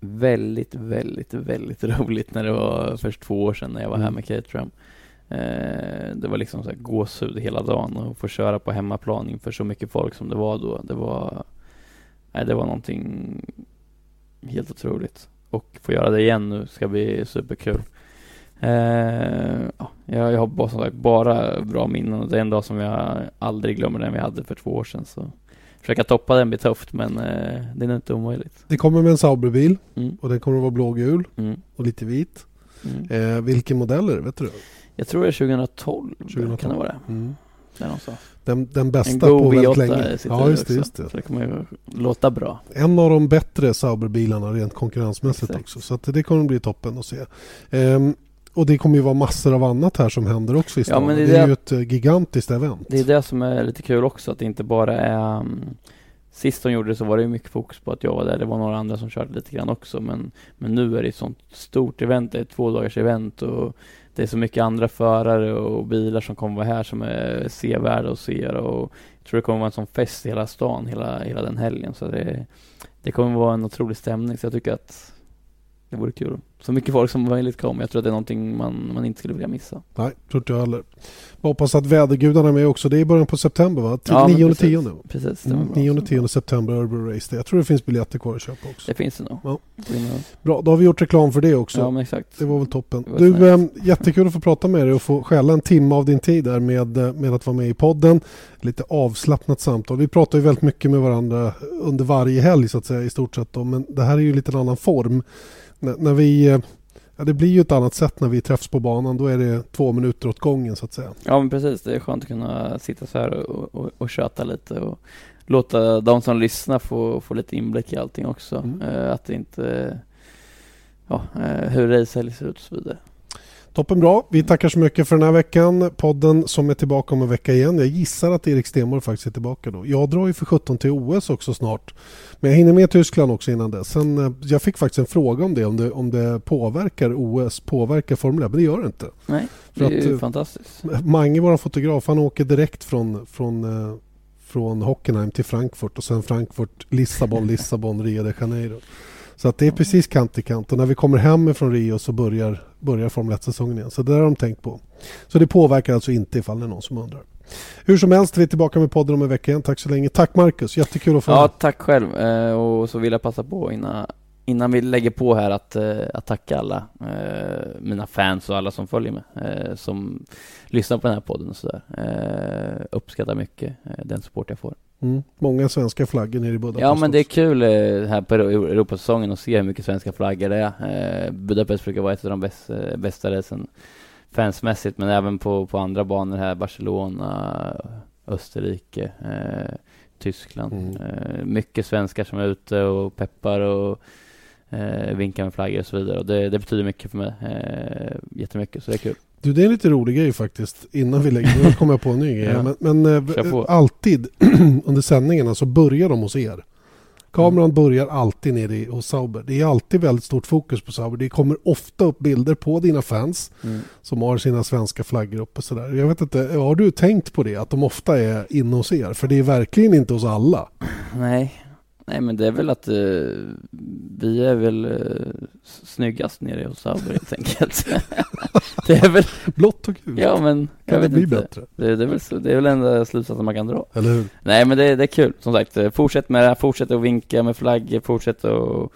väldigt, väldigt, väldigt roligt när det var först två år sedan när jag var här mm. med Caterham. Eh, det var liksom så här gåshud hela dagen och få köra på hemmaplan inför så mycket folk som det var då. Det var, nej, det var någonting helt otroligt. Och få göra det igen nu ska bli superkul. Eh, ja, jag har bara, som sagt, bara bra minnen och det är en dag som jag aldrig glömmer den vi hade för två år sedan. Så försöka toppa den blir tufft men eh, det är nog inte omöjligt. Det kommer med en Sauberbil mm. och den kommer att vara blågul mm. och lite vit. Mm. Eh, vilken modell är det? Vet du? Jag tror det är 2012, 2012. kan det vara det? Mm. Den, den En bästa på väldigt V8 länge. Ja, just det, just det. Så det kommer ju låta bra. En av de bättre Sauberbilarna rent konkurrensmässigt Exakt. också. Så att det kommer bli toppen att se. Ehm, och det kommer ju vara massor av annat här som händer också i Ja, stan. men det, det är är ju ett eh, gigantiskt event. Det är det som är lite kul också, att det inte bara är um, Sist de gjorde det så var det ju mycket fokus på att jag var där. Det var några andra som körde lite grann också. Men, men nu är det ett sånt stort event. Det är ett två dagars event och det är så mycket andra förare och bilar som kommer vara här som är sevärda att se. Och jag tror det kommer vara en sån fest i hela stan hela, hela den helgen. Så det, det kommer vara en otrolig stämning. Så jag tycker att det vore kul. Så mycket folk som möjligt kommer. Jag tror att det är någonting man, man inte skulle vilja missa. Nej, tror inte jag heller. Jag hoppas att vädergudarna är med också. Det är i början på september va? Ja, men 9 och precis. 10. Precis, stämmer Mm, bra. 9 och 10 september Örebro Race. Jag tror det finns biljetter kvar att köpa också. Det finns det nog. Ja. Det Bra, då har vi gjort reklam för det också. Ja men exakt. Det var väl toppen. Det var Du, snällt. eh, jättekul att få prata med dig och få skälla en timme av din tid där med, eh, med att vara med i podden. Lite avslappnat samtal. Vi pratar ju väldigt mycket med varandra under varje helg så att säga i stort sett. Då. Men det här är ju lite en annan form. N- när vi, eh, ja, det blir ju ett annat sätt när vi träffs på banan. Då är det två minuter åt gången så att säga. Ja men precis, det är skönt att kunna sitta så här och, och, och köta lite och låta de som lyssnar få, få lite inblick i allting också. Mm. Eh, att det inte, ja, eh, hur racehelg ser ut och så vidare. Toppen bra. Vi tackar så mycket för den här veckan. Podden som är tillbaka om en vecka igen. Jag gissar att Erik Stenborg faktiskt är tillbaka då. Jag drar ju för 17 till OS också snart. Men jag hinner med Tyskland också innan dess. Sen, eh, jag fick faktiskt en fråga om det. Om det, om det påverkar OS, påverkar Formel 1. Men det gör det inte. Nej, det är ju eh, fantastiskt. Mange, vår fotograf, han åker direkt från, från, eh, från Hockenheim till Frankfurt och sen Frankfurt, Lissabon, Lissabon, Rio de Janeiro. Så att det är precis kant i kant och när vi kommer hem från Rio så börjar, börjar Formel 1-säsongen igen. Så det där har de tänkt på. Så det påverkar alltså inte ifall det är någon som undrar. Hur som helst, vi är tillbaka med podden om en vecka igen. Tack så länge. Tack Marcus, jättekul att få Ja, tack själv. Eh, och så vill jag passa på innan, innan vi lägger på här att, eh, att tacka alla eh, mina fans och alla som följer mig, som lyssnar på den här podden och sådär. Uppskattar mycket den support jag får. Mm. Många svenska flaggor nere i Budapest. Ja men det är kul eh, här på Euro- Europasäsongen att se hur mycket svenska flaggor det är. Eh, Budapest brukar vara ett av de eh, bästa racen fansmässigt men även på, på andra banor här, Barcelona, Österrike, eh, Tyskland. Mm. Eh, mycket svenskar som är ute och peppar och eh, vinkar med flaggor och så vidare. Och det, det betyder mycket för mig. Eh, jättemycket, så det är kul. Du, det är en lite rolig grej faktiskt. Innan vi lägger nu kommer jag på en ny grej. Ja. Men, men eh, alltid under sändningarna så börjar de hos er. Kameran börjar alltid nere i- hos Sauber. Det är alltid väldigt stort fokus på Sauber. Det kommer ofta upp bilder på dina fans som har sina svenska flaggor uppe. Sådär. Jag vet inte, har du tänkt på det? Att de ofta är inne hos er? För det är verkligen inte hos alla. Nej, nej men det är väl att eh, vi är väl eh, snyggast nere hos Sauber helt enkelt. det är väl, Blått och gult. ja men kan jag det vet bli inte. bättre? Det, det, är väl, så- det är väl enda slutsatsen man kan dra. Eller hur? Nej men det, det är kul, som sagt. Fortsätt med det här, fortsätt att vinka med flaggor, fortsätt att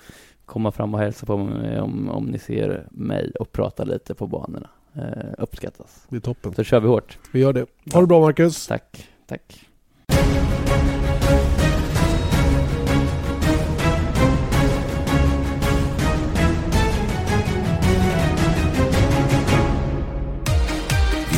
komma fram och hälsa på mig om, om ni ser mig och prata lite på banorna. Eh, uppskattas. Det är toppen. Så kör vi hårt. Vi gör det. Ha det bra Marcus. Tack, tack.